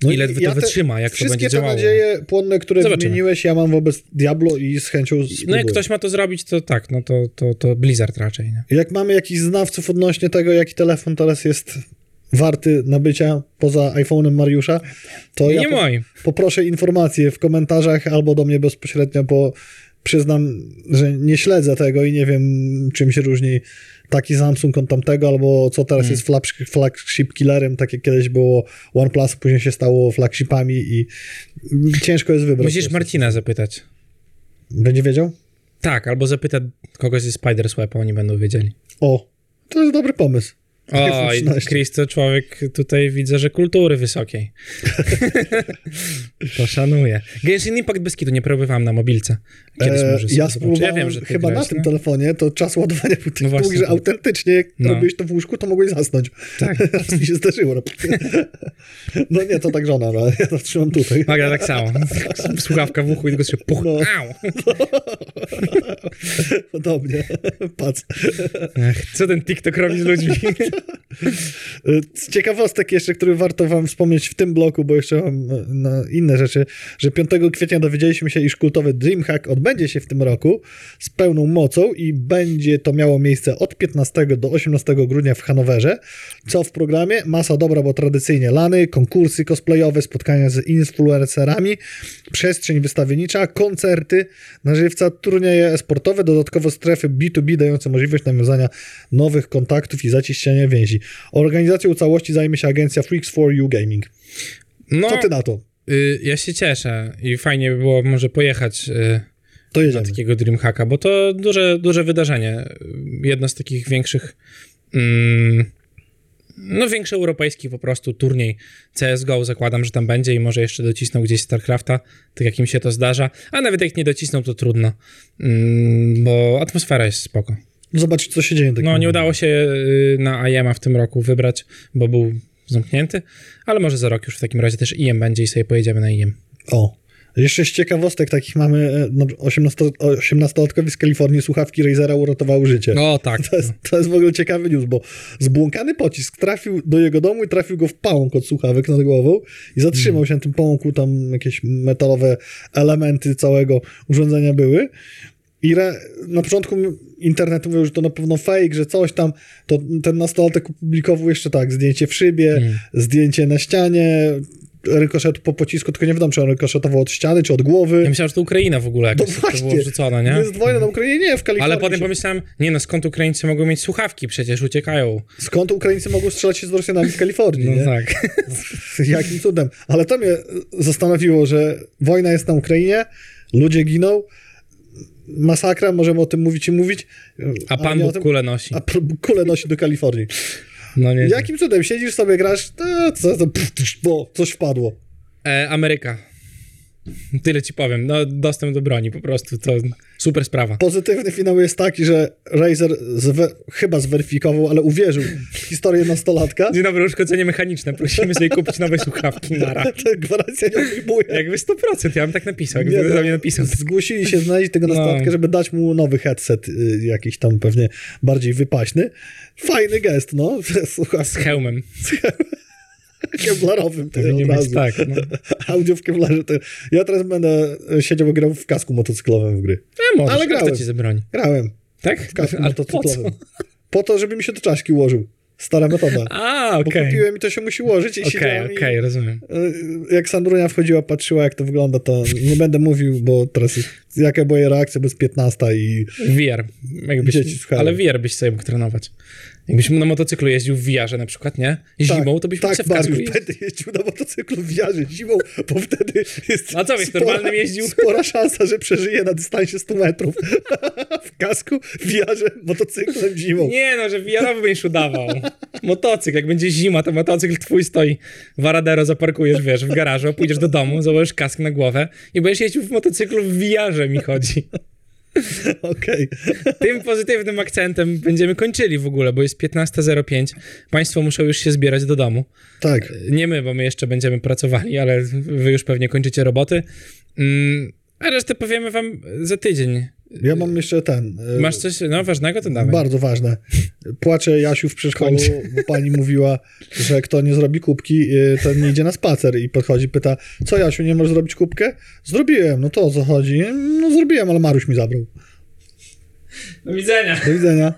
B: No
A: Ile
B: i
A: to
B: ja te-
A: wytrzyma, jak to
B: Wszystkie
A: będzie
B: te
A: działało.
B: nadzieje płonne, które
A: Zobaczymy.
B: wymieniłeś, ja mam wobec Diablo i z chęcią
A: No jak
B: spróbuję.
A: ktoś ma to zrobić, to tak, no to, to, to Blizzard raczej, nie?
B: Jak mamy jakichś znawców odnośnie tego, jaki telefon teraz jest warty nabycia poza iPhone'em Mariusza, to ja
A: nie
B: po,
A: moim.
B: poproszę informacje w komentarzach albo do mnie bezpośrednio, bo przyznam, że nie śledzę tego i nie wiem, czym się różni taki Samsung od tamtego, albo co teraz
A: Hmm.
B: jest flagship, flagship killerem, tak jak kiedyś było OnePlus, później się stało flagshipami i ciężko jest wybrać.
A: Musisz Marcina zapytać.
B: Będzie wiedział?
A: Tak, albo zapytać kogoś ze Spider Swap, oni będą wiedzieli.
B: O, to jest dobry pomysł.
A: O,
B: iPhone
A: i
B: 13.
A: Chris to człowiek tutaj widzę, że kultury wysokiej. [LAUGHS] to szanuję. Genshin Impact bez kitu nie próbowałem na mobilce. Kiedyś
B: E,
A: może
B: ja spróbowałem
A: Ja wiem, że
B: chyba
A: grałeś,
B: na tym
A: no.
B: telefonie, to czas ładowania był tak
A: No
B: długi, że autentycznie jak
A: No.
B: robiłeś to w łóżku, to mogłeś zasnąć.
A: Tak. [LAUGHS]
B: Raz mi się zdarzyło. No nie, to tak żona, no, ja to trzymam tutaj.
A: Maga tak samo. [LAUGHS] Słuchawka w uchu i tylko się puch.
B: No.
A: Au.
B: Podobnie. Patrz.
A: Ech, co ten TikTok robi z ludźmi?
B: Z [LAUGHS] ciekawostek jeszcze, który warto wam wspomnieć w tym bloku, bo jeszcze mam na inne rzeczy, że 5 kwietnia dowiedzieliśmy się, iż kultowy DreamHack odbędzie się w tym roku z pełną mocą i będzie to miało miejsce od 15 do 18 grudnia w Hanowerze. Co w programie? Masa dobra, bo tradycyjnie lany, konkursy cosplayowe, spotkania z influencerami, przestrzeń wystawiennicza, koncerty na żywca, turnieje sportowe, dodatkowo strefy B2B dające możliwość nawiązania nowych kontaktów i zacieśniania więzi. Organizacją całości zajmie się agencja Freaks for You Gaming.
A: No,
B: Co ty na to?
A: y, ja się cieszę i fajnie by było może pojechać y,
B: To
A: na takiego Dreamhacka, bo to duże, duże wydarzenie. Jedno z takich większych, mm, no większy europejski po prostu turniej CSGO. Zakładam, że tam będzie i może jeszcze docisną gdzieś StarCrafta, tak jak im się to zdarza. A nawet jak nie docisną, to trudno, mm, bo atmosfera jest spoko.
B: Zobaczyć, co się dzieje.
A: No nie udało się y, na IEM-a w tym roku wybrać, bo był zamknięty, ale może za rok już w takim razie też IEM będzie i sobie pojedziemy na IEM.
B: O. Jeszcze z ciekawostek takich mamy, e, no 18 18-latkowi z Kalifornii słuchawki Razera uratowały życie.
A: No tak. [LAUGHS]
B: To jest, to jest w ogóle ciekawy news, bo zbłąkany pocisk trafił do jego domu i trafił go w pałąk od słuchawek nad głową i zatrzymał się na tym pałąku, tam jakieś metalowe elementy całego urządzenia były. I re, na początku internet mówił, że to na pewno fake, że coś tam, to ten nastolatek opublikował jeszcze tak, zdjęcie w szybie,
A: Mm.
B: zdjęcie na ścianie, rykoszet po pocisku, tylko nie wiadomo, czy on rykoszetował od ściany, czy od głowy.
A: Ja myślałem, że to Ukraina w ogóle
B: To
A: jakoś to
B: właśnie.
A: było wrzucone, nie?
B: Jest wojna na Ukrainie? Nie, w Kalifornii.
A: Ale potem
B: się-
A: pomyślałem, nie no, skąd Ukraińcy mogą mieć słuchawki? Przecież uciekają.
B: Skąd Ukraińcy mogą strzelać się z Rosjanami w Kalifornii,
A: No
B: nie?
A: tak. [LAUGHS]
B: Jakim cudem. Ale to mnie zastanowiło, że wojna jest na Ukrainie, ludzie giną, masakra, możemy o tym mówić i mówić.
A: A Pan Bóg
B: tym-
A: kulę nosi.
B: A kulę nosi do Kalifornii.
A: No nie.
B: Jakim cudem? Siedzisz sobie, grasz, to, co, to, pff, bo coś wpadło.
A: E, Ameryka. [LAUGHS] Tyle ci powiem. No, dostęp do broni, po prostu to super sprawa.
B: Pozytywny finał jest taki, że Razer zwe- chyba zweryfikował, ale uwierzył w historię nastolatka. [LAUGHS]
A: Dzień dobry, uszkodzenie mechaniczne. Prosimy sobie kupić nowe słuchawki. [LAUGHS] Nara.
B: Gwarancja nie obejmuje.
A: Jakby 100%, ja bym tak napisał. Jakby
B: Nie,
A: nie,
B: no,
A: mnie napisał.
B: Zgłosili się znaleźć tego
A: No.
B: nastolatka, żeby dać mu nowy headset, y, jakiś tam pewnie bardziej wypaśny. Fajny gest, no. Słuchaj,
A: Z hełmem.
B: Kevlarowym
A: Powinien
B: od razu.
A: tak. No. [LAUGHS]
B: Audio w kevlarze. To... Ja teraz będę siedział i grał w kasku motocyklowym w gry.
A: E, możesz,
B: Ale grałem.
A: ci zabroni?
B: Grałem
A: Tak?
B: w kasku
A: Ale po
B: motocyklowym. Po to, żeby mi się do czaszki ułożył. Stara metoda.
A: A,
B: Bo
A: okej.
B: kupiłem i to się musi ułożyć i
A: Okej,
B: siedziałem
A: okej, rozumiem.
B: Y, Jak Sandrunia wchodziła, patrzyła, jak to wygląda, to nie będę mówił, bo teraz jest, jaka była jej reakcja, bo jest 15 i
A: VR. Jakbyś,
B: Dzieci
A: ale VR byś sobie mógł trenować. Jakbyś na motocyklu jeździł w VR-ze na przykład, nie? Zimą, to byś
B: tak,
A: w kasku
B: Mariusz, będę jeździł na motocyklu w wiarze zimą, bo wtedy jest
A: A co, byś normalnym jeździł?
B: spora szansa, że przeżyje na dystansie 100 metrów. [LAUGHS] w kasku, w wiarze, motocyklem zimą.
A: Nie no, że VR-owy będziesz udawał. Motocykl, jak będzie zima, to motocykl twój stoi w Aradero, zaparkujesz, wiesz, w garażu, pójdziesz do domu, założysz kask na głowę i będziesz jeździł w motocyklu w VR-ze, mi chodzi. [LAUGHS]
B: Okej.
A: Tym pozytywnym akcentem będziemy kończyli w ogóle, bo jest 15.05. Państwo muszą już się zbierać do domu.
B: Tak.
A: Nie my, bo my jeszcze będziemy pracowali, ale wy już pewnie kończycie roboty. Mm, a resztę powiemy wam za tydzień.
B: Ja mam jeszcze ten. y,
A: Masz coś no, ważnego? To dawaj.
B: Bardzo ważne. Płacze Jasiu w przedszkolu, bo pani mówiła, że kto nie zrobi kubki, y, ten nie idzie na spacer i podchodzi, pyta, co Jasiu, nie możesz zrobić kubkę? Zrobiłem, no to o co chodzi? No zrobiłem, ale Maruś mi zabrał.
A: Do widzenia.
B: Do widzenia.